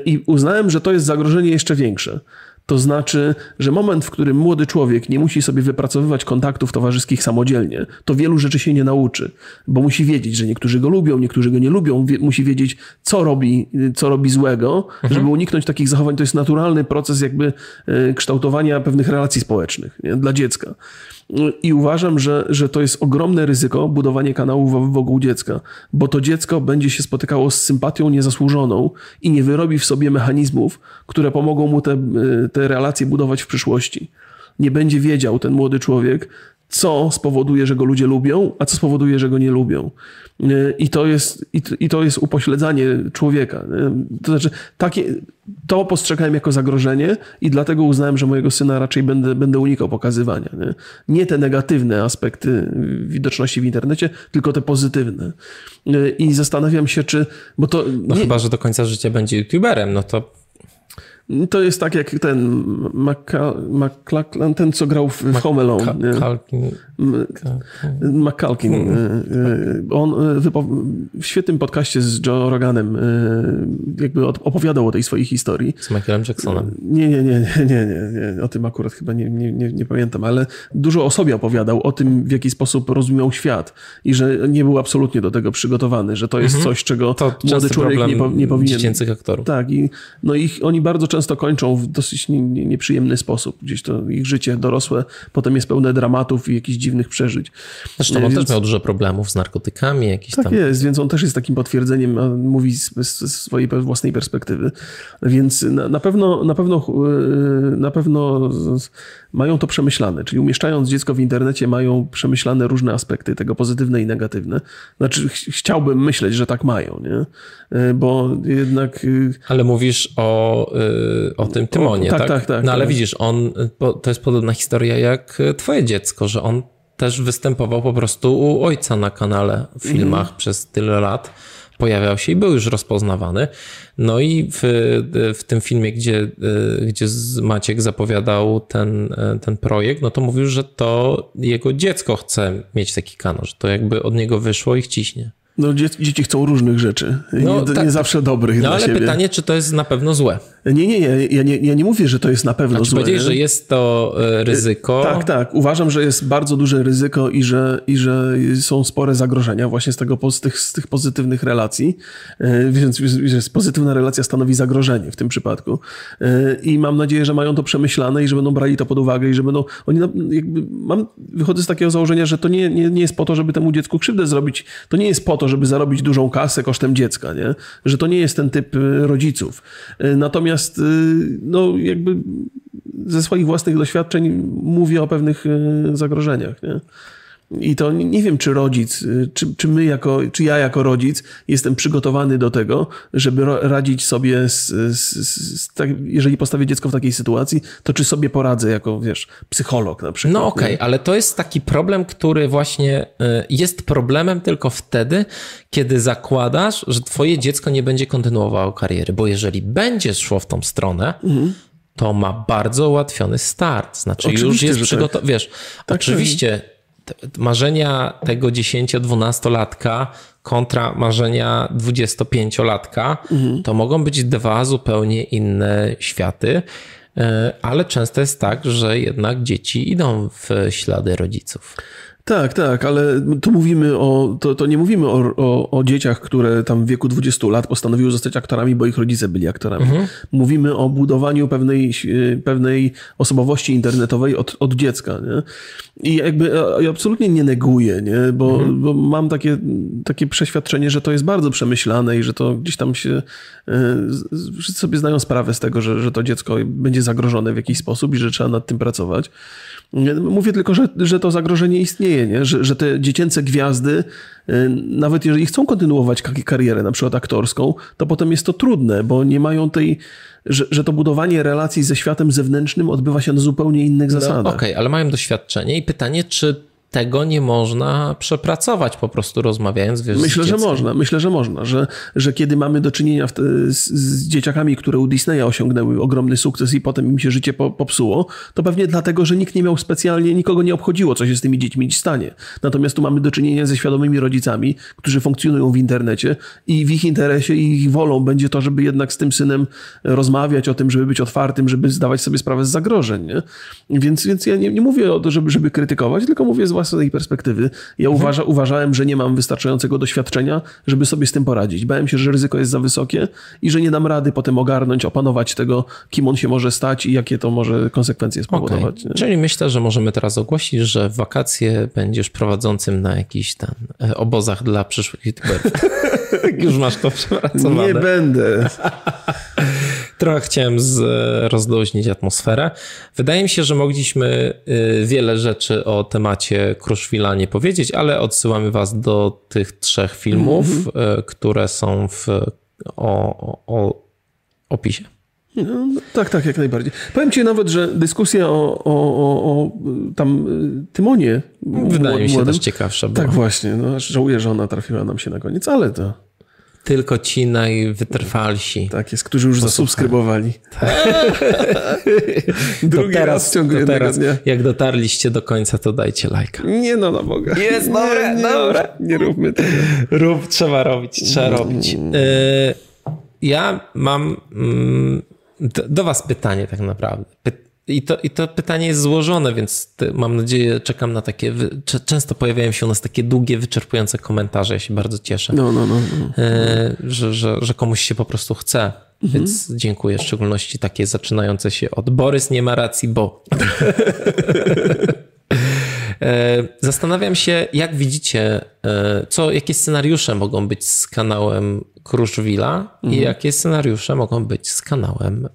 I uznałem, że to jest zagrożenie jeszcze większe. To znaczy, że moment, w którym młody człowiek nie musi sobie wypracowywać kontaktów towarzyskich samodzielnie, to wielu rzeczy się nie nauczy, bo musi wiedzieć, że niektórzy go lubią, niektórzy go nie lubią, wie, musi wiedzieć, co robi, co robi złego, mhm. żeby uniknąć takich zachowań. To jest naturalny proces jakby e, kształtowania pewnych relacji społecznych nie? dla dziecka. I uważam, że, że to jest ogromne ryzyko budowanie kanałów wokół dziecka, bo to dziecko będzie się spotykało z sympatią niezasłużoną i nie wyrobi w sobie mechanizmów, które pomogą mu te, te relacje budować w przyszłości. Nie będzie wiedział ten młody człowiek, co spowoduje, że go ludzie lubią, a co spowoduje, że go nie lubią. I to jest, i to jest upośledzanie człowieka. To znaczy, takie, to postrzegałem jako zagrożenie i dlatego uznałem, że mojego syna raczej będę, będę unikał pokazywania. Nie? nie te negatywne aspekty widoczności w internecie, tylko te pozytywne. I zastanawiam się, czy. Bo to
no nie... chyba, że do końca życia będzie youtuberem, no to
to jest tak jak ten McClellan, ten co grał w, w Home Alone. McCalkin. Hmm. E, e, on e, w świetnym podcaście z Joe Roganem jakby opowiadał o tej swojej historii.
Z Michaelem Jacksonem.
Nie, nie, nie, nie, nie, nie. O tym akurat chyba nie, nie, nie, nie pamiętam, ale dużo o sobie opowiadał, o tym w jaki sposób rozumiał świat i że nie był absolutnie do tego przygotowany, że to jest mhm. coś, czego to młody człowiek nie, po, nie powinien.
dziecięcych aktorów.
Tak i no ich, oni bardzo często kończą w dosyć nieprzyjemny sposób. Gdzieś to ich życie dorosłe potem jest pełne dramatów i jakichś dziwnych przeżyć.
Zresztą on więc... też miał dużo problemów z narkotykami. Jakiś
tak
tam...
jest, więc on też jest takim potwierdzeniem, mówi z, swojej własnej perspektywy. Więc na, na, pewno, na, pewno, e, na pewno mają to przemyślane, czyli umieszczając dziecko w internecie mają przemyślane różne aspekty tego pozytywne i negatywne. Znaczy ch chciałbym myśleć, że tak mają, nie? E, bo jednak... Y,
ale mówisz o, y, o tym Tymonie, o, tak, tak? Tak, tak. No ale tak. widzisz, on, to jest podobna historia jak twoje dziecko, że on też występował po prostu u ojca na kanale w filmach mm. przez tyle lat. Pojawiał się i był już rozpoznawany. No i w, w tym filmie, gdzie, gdzie Maciek zapowiadał ten, ten projekt, no to mówił, że to jego dziecko chce mieć taki kanał, że to jakby od niego wyszło i ciśnie.
No, dzieci chcą różnych rzeczy. No, nie, tak, nie zawsze dobrych.
No
ale
siebie. pytanie, czy to jest na pewno złe?
Nie, nie, nie. Ja nie, ja nie mówię, że to jest na pewno
znaczy,
złe.
Powiedziałeś, że jest to e, ryzyko.
Tak, tak. Uważam, że jest bardzo duże ryzyko i że, i że są spore zagrożenia właśnie z, tego, z, tych, z tych pozytywnych relacji. E, więc że pozytywna relacja stanowi zagrożenie w tym przypadku. E, I mam nadzieję, że mają to przemyślane i że będą brali to pod uwagę i że będą. Oni jakby, mam, wychodzę z takiego założenia, że to nie, nie, nie jest po to, żeby temu dziecku krzywdę zrobić. To nie jest po to, żeby zarobić dużą kasę kosztem dziecka, nie? Że to nie jest ten typ rodziców. Natomiast Natomiast y, no, jakby ze swoich własnych doświadczeń mówię o pewnych y, zagrożeniach. Nie? I to nie wiem, czy rodzic, y, czy, czy my jako, czy ja jako rodzic jestem przygotowany do tego, żeby radzić sobie z, z, z tak, jeżeli postawię dziecko w takiej sytuacji, to czy sobie poradzę jako, wiesz, psycholog na przykład.
No okej, okay, ale to jest taki problem, który właśnie jest problemem tylko wtedy, kiedy zakładasz, że twoje dziecko nie będzie kontynuowało kariery, bo jeżeli będzie szło w tą stronę, mhm. to ma bardzo ułatwiony start. Znaczy oczywiście, już jest przygotowany. Tak. Wiesz, tak, oczywiście marzenia tego 10-12-latka kontra marzenia 25-latka, mhm. to mogą być dwa zupełnie inne światy, e, ale często jest tak, że jednak dzieci idą w ślady rodziców.
Tak, tak, ale tu mówimy o, to, to nie mówimy o, o, o, dzieciach, które tam w wieku 20 lat postanowiły zostać aktorami, bo ich rodzice byli aktorami. Mhm. Mówimy o budowaniu pewnej, pewnej osobowości internetowej od, od dziecka. Nie? I jakby ja absolutnie nie neguję, nie? Bo, mhm. bo mam takie, takie przeświadczenie, że to jest bardzo przemyślane i że to gdzieś tam się e, wszyscy sobie zdają sprawę z tego, że, że to dziecko będzie zagrożone w jakiś sposób i że trzeba nad tym pracować. Mówię tylko, że, że to zagrożenie istnieje, nie? Że, że te dziecięce gwiazdy, y, nawet jeżeli chcą kontynuować karierę, na przykład aktorską, to potem jest to trudne, bo nie mają tej, że, że to budowanie relacji ze światem zewnętrznym odbywa się na zupełnie innych no, zasadach.
Okej, okay, ale mają doświadczenie i pytanie, czy tego nie można przepracować po prostu rozmawiając. Wiesz,
myślę, że można, myślę, że można, że, że kiedy mamy do czynienia z, z, dzieciakami, które u Disneya osiągnęły ogromny sukces i potem im się życie po, popsuło, to pewnie dlatego, że nikt nie miał specjalnie, nikogo nie obchodziło, co się z tymi dziećmi stanie. Natomiast tu mamy do czynienia ze świadomymi rodzicami, którzy funkcjonują w internecie i w ich interesie i ich wolą będzie to, żeby jednak z tym synem rozmawiać o tym, żeby być otwartym, żeby zdawać sobie sprawę z zagrożeń. Nie? Więc, więc ja nie, nie mówię o to, żeby, żeby krytykować, tylko mówię z własnej perspektywy. Ja mhm. uważa, uważałem, że nie mam wystarczającego doświadczenia, żeby sobie z tym poradzić. Bałem się, że ryzyko jest za wysokie i że nie dam rady potem ogarnąć, opanować tego, kim on się może stać i jakie to może konsekwencje spowodować.
Okay. Czyli myślę, że możemy teraz ogłosić, że w wakacje będziesz prowadzącym na jakichś tam e, obozach dla przyszłych youtuberów. Już masz to przepracowane.
Nie będę.
Trochę chciałem z, rozluźnić atmosferę. Wydaje mi się, że mogliśmy y, wiele rzeczy o temacie Kruszwila nie powiedzieć, ale odsyłamy was do tych trzech filmów, mm -hmm. które są w o, o, opisie.
No, tak, tak, jak najbardziej. Powiem ci nawet, że dyskusja o, o, o, o tam Tymonie.
Wydaje mi się też ciekawsza.
Była. Tak, właśnie. No, żałuję, że ona trafiła nam się na koniec, ale to
tylko ci najwytrwalsi.
Tak jest, którzy już zasubskrybowali. Tak. Drugi to teraz, raz w ciągu to teraz, dnia.
Jak dotarliście do końca, to dajcie lajka.
Nie no, na Boga.
Jest, dobre,
nie,
dobre.
Nie róbmy tego.
Rób, trzeba robić, trzeba mm. robić. Y, ja mam mm, do was pytanie tak naprawdę. I to, I to pytanie jest złożone, więc mam nadzieję, czekam na takie. Często pojawiają się u nas takie długie, wyczerpujące komentarze. Ja się bardzo cieszę,
no, no, no, no.
E, że, że, że komuś się po prostu chce. Mhm. Więc dziękuję, w szczególności takie zaczynające się od Borys nie ma racji, bo. E, zastanawiam się, jak widzicie, e, co, jakie scenariusze mogą być z kanałem Kruszwila mhm. i jakie scenariusze mogą być z kanałem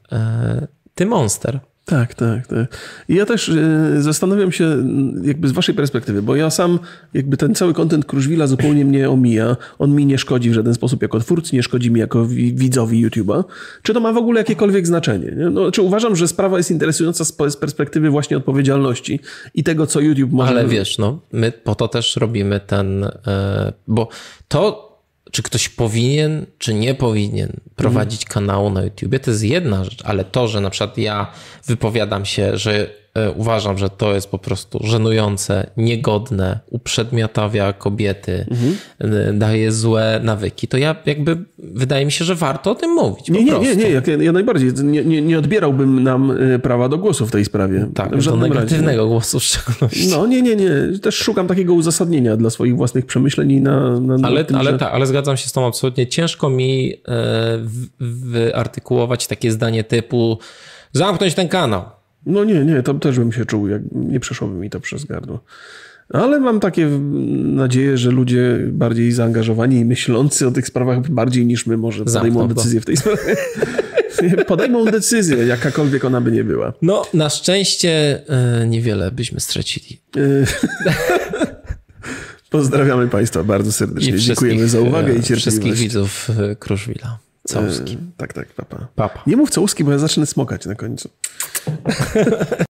Ty Monster.
Tak, tak, tak. I ja też e, zastanawiam się jakby z waszej perspektywy, bo ja sam jakby ten cały kontent Kruszwila zupełnie mnie omija. On mi nie szkodzi w żaden sposób jako twórcy, nie szkodzi mi jako widzowi YouTube'a. Czy to ma w ogóle jakiekolwiek znaczenie? No, czy uważam, że sprawa jest interesująca z perspektywy właśnie odpowiedzialności i tego, co YouTube może...
Ale wiesz, no, my po to też robimy ten, e, bo to czy ktoś powinien, czy nie powinien prowadzić mhm. kanału na YouTube, to jest jedna rzecz, ale to, że na przykład ja wypowiadam się, że uważam, że to jest po prostu żenujące, niegodne, uprzedmiotawia kobiety, mhm. daje złe nawyki, to ja jakby wydaje mi się, że warto o tym mówić.
Nie, nie, nie, nie, ja, ja najbardziej nie, nie, nie, odbierałbym nam e, prawa do głosu w tej sprawie.
Tak, w do negatywnego razie. głosu w szczególności.
No nie, nie, nie. Też szukam takiego uzasadnienia dla swoich własnych przemyśleń na, na,
ale,
tym,
ale,
że...
ta, ale zgadzam się z tą absolutnie. Ciężko mi wyartykułować takie zdanie typu zamknąć ten kanał
no nie, nie, to też bym się czuł, jak nie przeszłoby mi to przez gardło. Ale mam takie nadzieję, że ludzie bardziej zaangażowani i myślący o tych sprawach bardziej niż my może podejmą decyzję w tej sprawie. podejmą decyzję, jakakolwiek ona by nie była.
No, na szczęście e, niewiele byśmy stracili. E,
pozdrawiamy Państwa bardzo serdecznie. Dziękujemy za uwagę i cierpliwość.
Wszystkich widzów Kruszwila. Całuski.
tak, tak, papa.
papa.
Nie mów całuski, bo ja zacznę smokać na końcu.